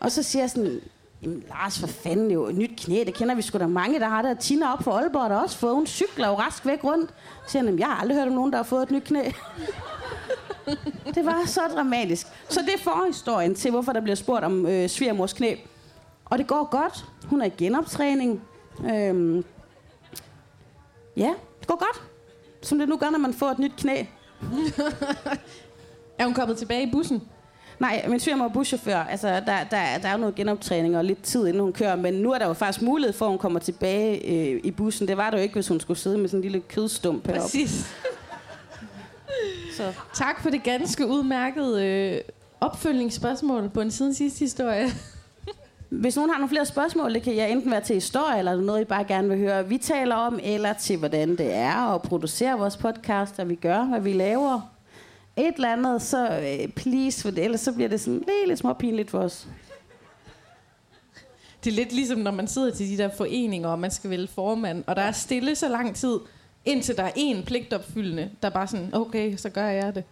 Og så siger jeg sådan, Jamen, Lars, for fanden jo, et nyt knæ, det kender vi sgu da mange, der har der. Tina op for Aalborg, der også fået, hun cykler jo rask væk rundt. Så siger han, jeg har aldrig hørt om nogen, der har fået et nyt knæ. <laughs> det var så dramatisk. Så det er forhistorien til, hvorfor der bliver spurgt om øh, svigermors knæ. Og det går godt. Hun er i genoptræning. Øhm, ja, det går godt. Som det nu gør, når man får et nyt knæ. <laughs> Er hun kommet tilbage i bussen? Nej, min svigermor er buschauffør. Altså, der, der, der er jo noget genoptræning og lidt tid, inden hun kører. Men nu er der jo faktisk mulighed for, at hun kommer tilbage øh, i bussen. Det var der jo ikke, hvis hun skulle sidde med sådan en lille kødstump heroppe. Præcis. Så. Tak for det ganske udmærkede øh, opfølgningsspørgsmål på en siden sidste historie. Hvis nogen har nogle flere spørgsmål, det kan jeg enten være til historie, eller noget, I bare gerne vil høre, vi taler om, eller til, hvordan det er at producere vores podcast, og vi gør, hvad vi laver. Et eller andet, så øh, please, for det, ellers så bliver det sådan lidt, lidt småpinligt for os. Det er lidt ligesom, når man sidder til de der foreninger, og man skal vælge formand, og der er stille så lang tid, indtil der er en pligtopfyldende, der er bare sådan, okay, så gør jeg det.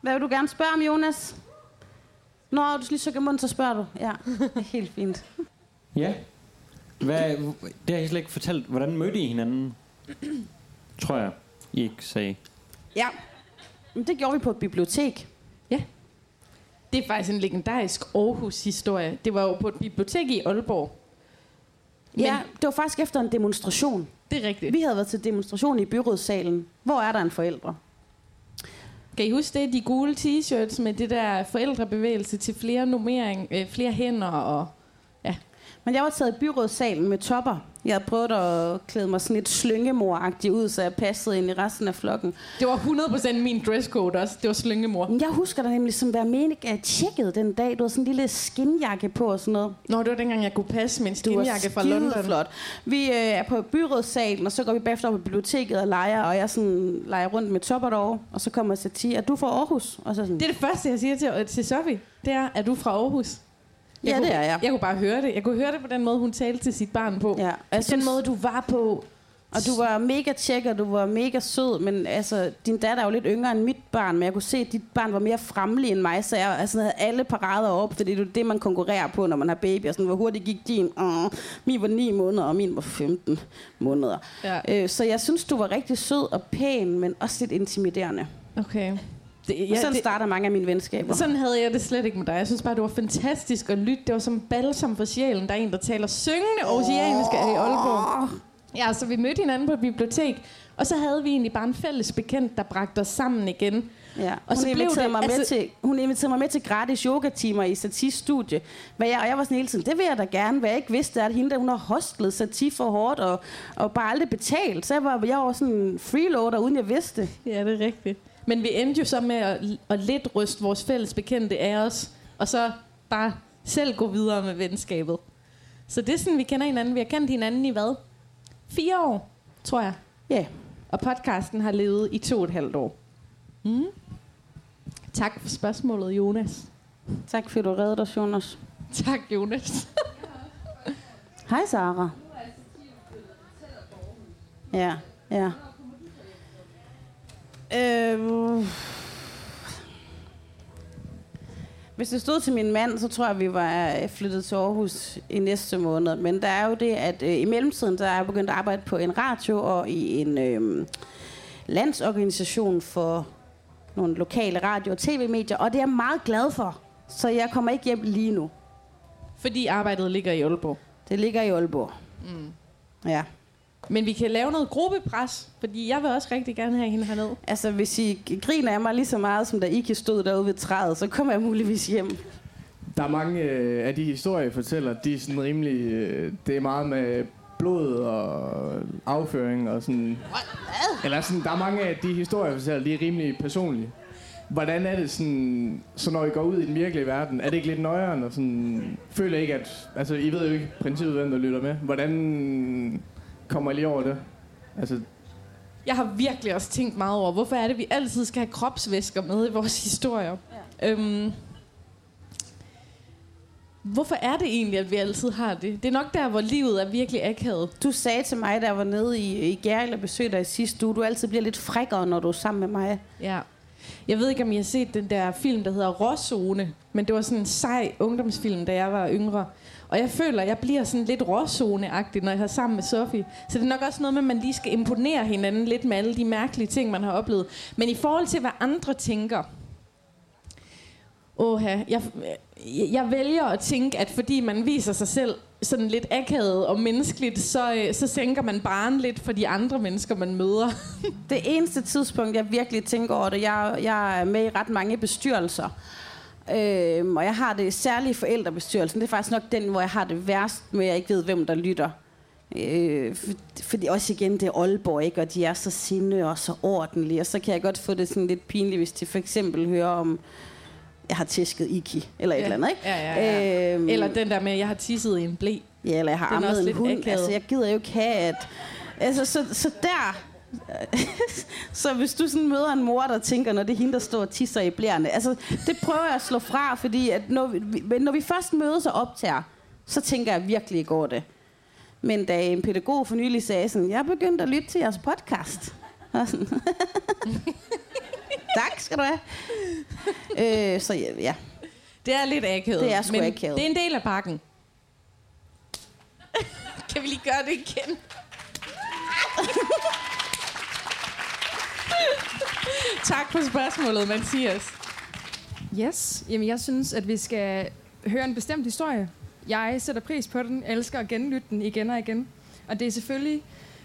Hvad vil du gerne spørge om, Jonas? Nå, du lige sukke i munden, så spørger du. Ja, det er helt fint. Ja. Hvad, det har jeg slet ikke fortalt. Hvordan mødte I hinanden? Tror jeg, I ikke sagde. Ja, Men det gjorde vi på et bibliotek. Det er faktisk en legendarisk Aarhus-historie. Det var jo på et bibliotek i Aalborg. Men- Ja, det var faktisk efter en demonstration. Det er rigtigt. Vi havde været til demonstration i byrådssalen. Hvor er der en forældre? Kan I huske det? De gule t-shirts med det der forældrebevægelse til flere nummering, øh, flere hænder og... Men jeg var taget i byrådssalen med topper. Jeg havde prøvet at klæde mig sådan lidt slyngemor ud, så jeg passede ind i resten af flokken. Det var 100% min dresscode også. Det var slyngemor. Men jeg husker da nemlig som være mening, at jeg tjekkede den dag. Du havde sådan en lille skinjakke på og sådan noget. Nå, det var dengang, jeg kunne passe min skinjakke fra London. flot. Vi øh, er på byrådssalen, og så går vi bagefter op på biblioteket og leger, og jeg sådan leger rundt med topper derovre. Og så kommer Satie, er du fra Aarhus? Og så sådan, Det er det første, jeg siger til, til Sofie. Det er, er du fra Aarhus? Jeg ja, kunne, det er jeg. Jeg kunne bare høre det. Jeg kunne høre det på den måde, hun talte til sit barn på. Ja, og jeg Den synes, måde, du var på. Og du var mega tjek, og du var mega sød, men altså, din datter er jo lidt yngre end mit barn, men jeg kunne se, at dit barn var mere fremmelig end mig, så jeg altså, havde alle parader op, fordi det er det, man konkurrerer på, når man har baby. Og sådan, hvor hurtigt gik din? Uh, min var 9 måneder, og min var 15 måneder. Ja. Øh, så jeg synes, du var rigtig sød og pæn, men også lidt intimiderende. Okay. Det, Ja, ja, sådan det, starter mange af mine venskaber. sådan havde jeg det slet ikke med dig. Jeg synes bare, det var fantastisk at lytte. Det var som balsam for sjælen. Der er en, der taler syngende oceanisk i Aalborg. Ja, så vi mødte hinanden på et bibliotek. Og så havde vi egentlig bare en fælles bekendt, der bragte os sammen igen. Ja. Og Og så hun, blev det- mig med altså- til, hun inviterede mig med til gratis yogatimer i Satis studie. Hvad jeg, og jeg var sådan hele tiden, det vil jeg da gerne. Hvad jeg ikke vidste, er, at hende der, hun har hostlet Sati for hårdt og, og bare aldrig betalt. Så jeg var, jeg var sådan en freeloader, uden jeg vidste. Ja, det er rigtigt. Men vi endte jo så med at, at lidt ryste vores fælles bekendte af os, og så bare selv gå videre med venskabet. Så det er sådan, vi kender hinanden. Vi har kendt hinanden i hvad? Fire år, tror jeg. Ja. Og podcasten har levet i to og et halvt år. Mm. Tak for spørgsmålet, Jonas. Tak fordi du reddede os, Jonas. Tak, Jonas. Hej, Sara. Ja, ja. Øh, hvis det stod til min mand, så tror jeg, vi var øh, flyttet til Aarhus i næste måned. Men der er jo det, at øh, i mellemtiden, der er jeg begyndt at arbejde på en radio og i en øh, landsorganisation for nogle lokale radio- og tv-medier. Og det er jeg meget glad for. Så jeg kommer ikke hjem lige nu. Fordi arbejdet ligger i Aalborg. Det ligger i Aalborg. Mm. Ja. Men vi kan lave noget gruppepres, fordi jeg vil også rigtig gerne have hende herned. Altså, hvis I griner af mig lige så meget, som da I kan stod derude ved træet, så kommer jeg muligvis hjem. Der er mange øh, af de historier, jeg fortæller, de er sådan rimelig... Øh, det er meget med blod og afføring og sådan... Eller sådan, der er mange af de historier, jeg fortæller, de er rimelig personlige. Hvordan er det sådan, så når I går ud i den virkelige verden, er det ikke lidt nøjere, og sådan, føler I ikke, at, altså I ved jo ikke i princippet, hvem der lytter med. Hvordan kommer I lige over det? Altså, Jeg har virkelig også tænkt meget over, hvorfor er det, vi altid skal have kropsvæsker med i vores <laughs> historier. Ja. Øhm, hvorfor er det egentlig, at vi altid har det? Det er nok der, hvor livet er virkelig akavet. Du sagde til mig, da jeg var nede i, i Gærl og besøgte dig i sidste uge, du altid bliver lidt frækkere, når du er sammen med mig. Ja. Jeg ved ikke, om I har set den der film, der hedder Råzone, men det var sådan en sej ungdomsfilm, da jeg var yngre. Og jeg føler, at jeg bliver sådan lidt råzoneagtig, når jeg er sammen med Sofie. Så det er nok også noget med, at man lige skal imponere hinanden lidt med alle de mærkelige ting, man har oplevet. Men i forhold til, hvad andre tænker, Åha, jeg, jeg vælger at tænke, at fordi man viser sig selv sådan lidt akavet og menneskeligt, så, øh, så sænker man barn lidt for de andre mennesker, man møder. Det eneste tidspunkt, jeg virkelig tænker over det, jeg, jeg er med i ret mange bestyrelser. Øhm, og jeg har det særligt i forældrebestyrelsen. Det er faktisk nok den, hvor jeg har det værst med, at jeg ikke ved, hvem der lytter. Øh, for, fordi også igen, det er Aalborg, ikke? og de er så sinde og så ordentlige. Og så kan jeg godt få det sådan lidt pinligt, hvis de for eksempel hører om, jeg har tæsket Iki, eller et Ja. eller andet. Ikke? Ja, ja, ja. Øhm, Eller den der med, jeg har tisset i en blæ. Ja, eller jeg har ammet en hund. akavet. Altså, jeg gider jo ikke have, at... Altså, så, så der... <laughs> så hvis du sådan møder en mor, der tænker, når det er hende, der står og tisser i blærene, altså, det prøver jeg at slå fra, fordi at når, vi, når vi først mødes og optager, så tænker jeg virkelig, går det. Men da en pædagog for nylig sagde sådan, jeg er begyndt at lytte til jeres podcast. <laughs> Og sådan, <laughs> tak skal du have. Øh, så ja, ja, Det er lidt akavet. Det er sgu men akavet. det er en del af pakken. kan vi lige gøre det igen? <laughs> tak for spørgsmålet, Mathias. Yes. Jamen, jeg synes, at vi skal høre en bestemt historie. Jeg sætter pris på den, elsker at genlytte den igen og igen. Og det er selvfølgelig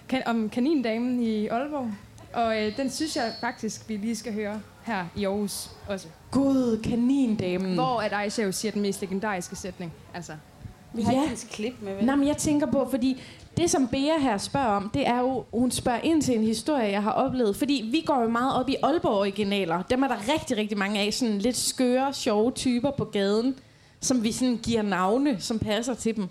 kan, om kanindamen i Aalborg. Og øh, den synes jeg faktisk, vi lige skal høre her i Aarhus også. Gud, kanindamen. Hvor at Aisha jo siger den mest legendariske sætning. Altså, vi har Ja. ikke klip med, vel? Nå, men jeg tænker på, fordi det, som Bea her spørger om, det er jo, hun spørger ind til en historie, jeg har oplevet. Fordi vi går jo meget op i Aalborg-originaler. Dem er der rigtig, rigtig mange af. Sådan lidt skøre, sjove typer på gaden, som vi sådan giver navne, som passer til dem.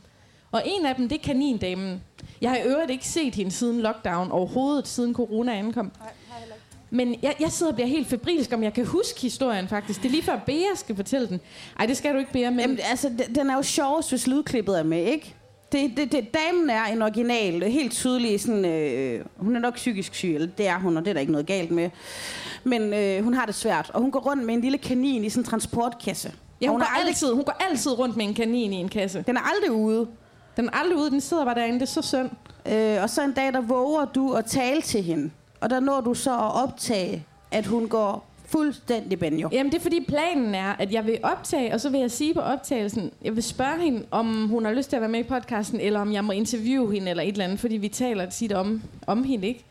Og en af dem, det er kanindamen. Jeg har i øvrigt ikke set hende siden lockdown overhovedet, siden corona ankom. Men jeg, jeg sidder og bliver helt febrilsk, om jeg kan huske historien faktisk. Det er lige før Bea skal fortælle den. Ej, det skal du ikke, Bea, men... Jamen, altså, den er jo sjovest, hvis lydklippet er med, ikke? Det, det, det, damen er en original, helt tydelig sådan, øh, hun er nok psykisk syg, eller det er hun, og det er der ikke noget galt med. Men øh, hun har det svært, og hun går rundt med en lille kanin i sådan en transportkasse. Ja, hun, er går altid, hun går altid rundt med en kanin i en kasse. Den er aldrig ude. Den er aldrig ude, den sidder bare derinde, det er så synd. Øh, og så en dag, der våger du at tale til hende. Og der når du så at optage, at hun går fuldstændig banjo. Jamen det er fordi planen er, at jeg vil optage, og så vil jeg sige på optagelsen, jeg vil spørge hende, om hun har lyst til at være med i podcasten, eller om jeg må interviewe hende eller et eller andet, fordi vi taler tit om, om hende, ikke?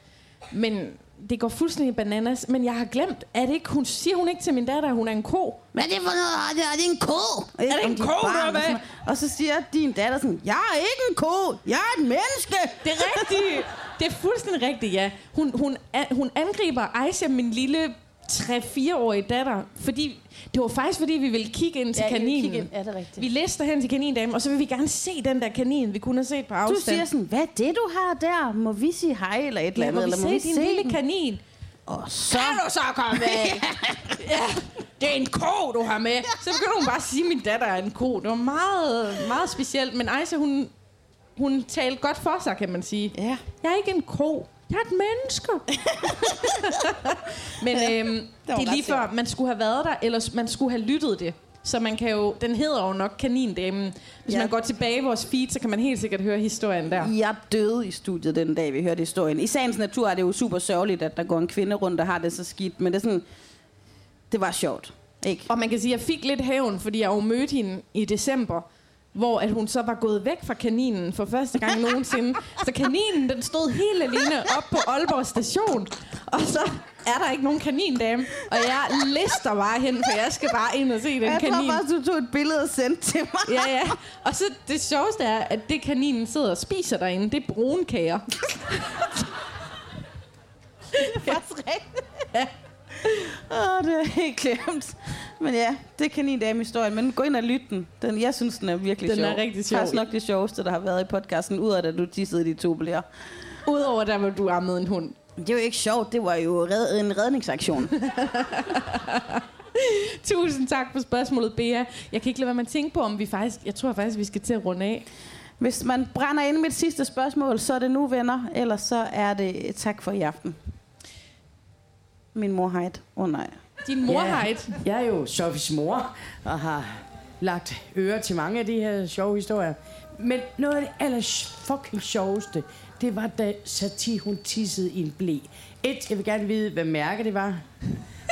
Men det går fuldstændig bananas, men jeg har glemt, at ikke, hun siger hun ikke til min datter, at hun er en ko. Hvad er det for noget? Er det, er det en ko? Er det en ko, er med? Og så siger din datter sådan, jeg er ikke en ko, jeg er et menneske. Det er rigtigt. Det er fuldstændig rigtigt, ja. Hun, hun, hun angriber Aisha, min lille 3-4-årige datter, fordi det var faktisk fordi, vi ville kigge ind til Ja, kaninen. kigge ind. Ja, det er rigtigt. Vi lister hen til kanindamen, og så vil vi gerne se den der kanin, vi kunne have set på Du afstand. siger sådan, hvad er det, du har der? Må vi sige hej eller et eller ja, andet? må vi eller må se vi din se lille den? kanin? Og så... Kan du så komme med? <laughs> ja, det er en ko, du har med. Så begynder hun bare at sige, at min datter er en ko. Det var meget, meget specielt. Men Aisha, hun, hun talte godt for sig, kan man sige. Ja. Jeg er ikke en ko. Jeg er et menneske. <laughs> Men øhm, det ret er lige før, man skulle have været der, eller man skulle have lyttet det. Så man kan jo, den hedder jo nok Kanindamen. Hvis Ja. man går tilbage i vores feed, så kan man helt sikkert høre historien der. Jeg døde i studiet den dag, vi hørte historien. I sagens natur er det jo super sørgeligt, at der går en kvinde rundt, der har det så skidt. Men det er sådan... Det var sjovt. Ikke? Og man kan sige, at jeg fik lidt hævn, fordi jeg jo mødte hende i december, hvor at hun så var gået væk fra kaninen for første gang nogensinde. Så kaninen, den stod helt alene op på Aalborg station. Og så er der ikke nogen kanindame. Og jeg lister bare hen, for jeg skal bare ind og se den jeg kanin. tror faktisk, du tog et billede og sendte til mig. Ja, ja. Og så det sjoveste er, at det kaninen sidder og spiser derinde, det er brunkager. <laughs> faktisk rigtigt. Ja. Åh, det er helt glemt. Men ja, det kan en dame historien. Men gå ind og lyt den. den. Jeg synes, den er virkelig Den sjov. er rigtig sjov. Faktisk nok det sjoveste, der har været i podcasten, ud af at du tissede i de to blære. Udover der, hvor du ammede en hund. Det var jo ikke sjovt, det var jo red, en redningsaktion. <laughs> Tusind tak for spørgsmålet, Bea. Jeg kan ikke lade være med at tænke på, om vi faktisk... Jeg tror faktisk, vi skal til at runde af. Hvis man brænder ind med et sidste spørgsmål, så er det nu, venner. Ellers så er det tak for i aften. Min mor har et. Åh oh, nej. Din mor Ja. har et. Jeg er jo Sofies mor, og har lagt øre til mange af de her sjove historier. Men noget af det aller fucking sjoveste, det var da Satie, hun tissede i en blæ. Et, jeg vil gerne vide, hvad mærke det var.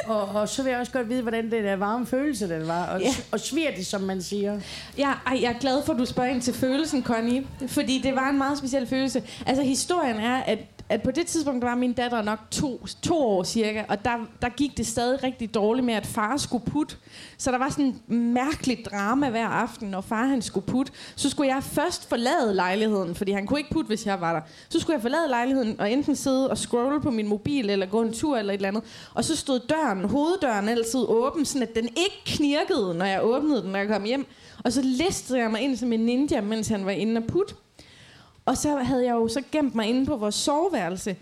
Og, og så vil jeg også godt vide, hvordan den der varme følelse, den var. Og, Ja. og sviger det, som man siger. Ja, ej, jeg er glad for, at du spørger ind til følelsen, Connie. Fordi det var en meget speciel følelse. Altså, historien er, at, at på det tidspunkt, var min datter nok to, to år cirka, og der, der gik det stadig rigtig dårligt med, at far skulle putte. Så der var sådan en mærkeligt drama hver aften, når far han skulle putte. Så skulle jeg først forlade lejligheden, fordi han kunne ikke putte, hvis jeg var der. Så skulle jeg forlade lejligheden og enten sidde og scrolle på min mobil, eller gå en tur eller et eller andet. Og så stod døren, hoveddøren altid åben, sådan at den ikke knirkede, når jeg åbnede den, når jeg kom hjem. Og så listede jeg mig ind som en ninja, mens han var inde og putte. Og så havde jeg jo så gemt mig inde på vores soveværelse,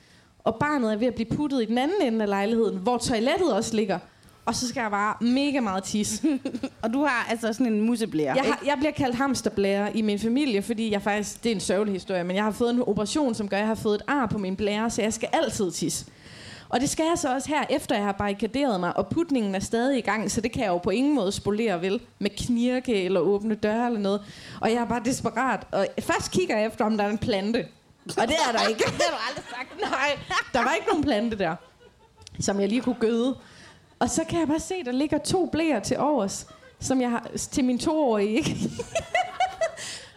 og barnet er ved at blive puttet i den anden ende af lejligheden, hvor toilettet også ligger. Og så skal jeg bare mega meget tisse. <laughs> Og du har altså sådan en museblære, Jeg, har, jeg bliver kaldt hamsterblære i min familie, fordi jeg faktisk, det er en sørgelig historie, men jeg har fået en operation, som gør, at jeg har fået et ar på min blære, så jeg skal altid tisse. Og det skal jeg så også her, efter jeg har barrikaderet mig, og putningen er stadig i gang, så det kan jeg jo på ingen måde spolere vel, med knirke eller åbne døre eller noget. Og jeg er bare desperat, og først kigger jeg efter, om der er en plante. Og det er der ikke. <laughs> det har du aldrig sagt. Nej, der var ikke nogen plante der, som jeg lige kunne gøde. Og så kan jeg bare se, der ligger to blæer til overs, som jeg har til min toårige, ikke?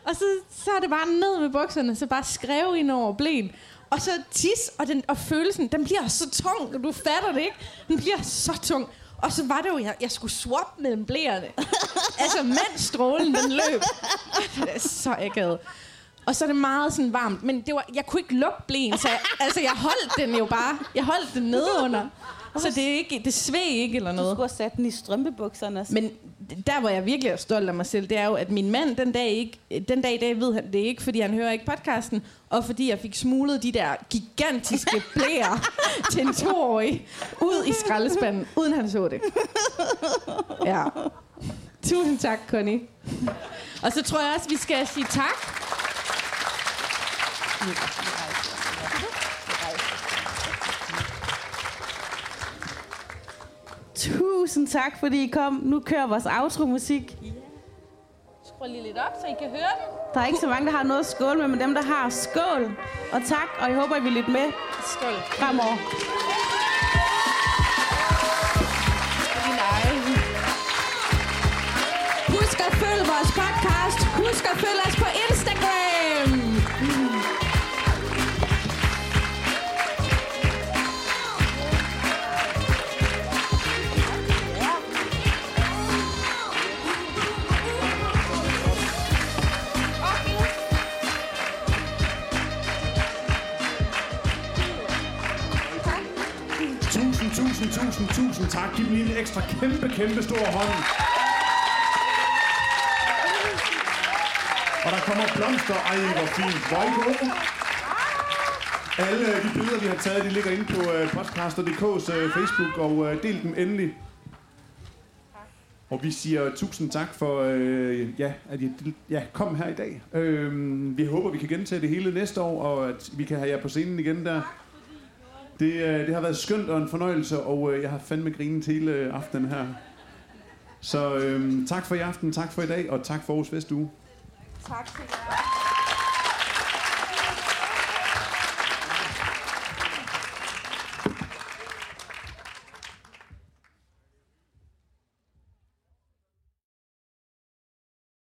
Og så, så er det bare ned med bukserne, så bare skrev ind over blæen. Og så tis, og, den, og følelsen, den bliver så tung, og du fatter det ikke. Den bliver så tung. Og så var det jo, jeg, jeg skulle swap mellem blæerne. <laughs> altså, mens strålen den løb. det er så akavet. Og så er det meget sådan varmt, men det var, jeg kunne ikke lukke blæen, så jeg, altså, jeg holdt den jo bare. Jeg holdt den nede under. Så det, er ikke, det sved ikke eller Du noget. skulle have sat den i strømpebukserne. Men der, hvor jeg virkelig er stolt af mig selv, det er jo, at min mand den dag, ikke, den dag i dag ved han det ikke, fordi han hører ikke podcasten, og fordi jeg fik smuglet de der gigantiske <laughs> blæer til en toårig ud i skraldespanden, uden han så det. Ja. Tusind tak, Connie. Og så tror jeg også, vi skal sige tak. Tusind tak, fordi I kom. Nu kører vores outro-musik. Skru lige lidt op, så I kan høre den. Der er ikke så mange, der har noget at skåle med, men dem, der har, skål. Og tak, og jeg håber, I vil lytte med Skål. fremover. Husk at følge vores podcast. Husk at følge os Tusind, tusind, tusind, tusind tak. Giv dem en ekstra kæmpe, kæmpe stor hånd. Og der kommer blomster. Ej, hvor fint. Hvor er I gode. Alle de billeder, vi har taget, de ligger inde på øh, uh, podcaster.dk's uh, øh, Facebook, og uh, del dem endelig. Og vi siger tusind tak for, øh, ja, at I ja, kom her i dag. Øh, vi håber, vi kan gentage det hele næste år, og at vi kan have jer på scenen igen der. Det, øh, det har været skønt og en fornøjelse, og øh, jeg har fandme grinet hele øh, aftenen her. Så øhm, tak for i aften, tak for i dag, og tak for Aarhus Vestuge. Tak til jer.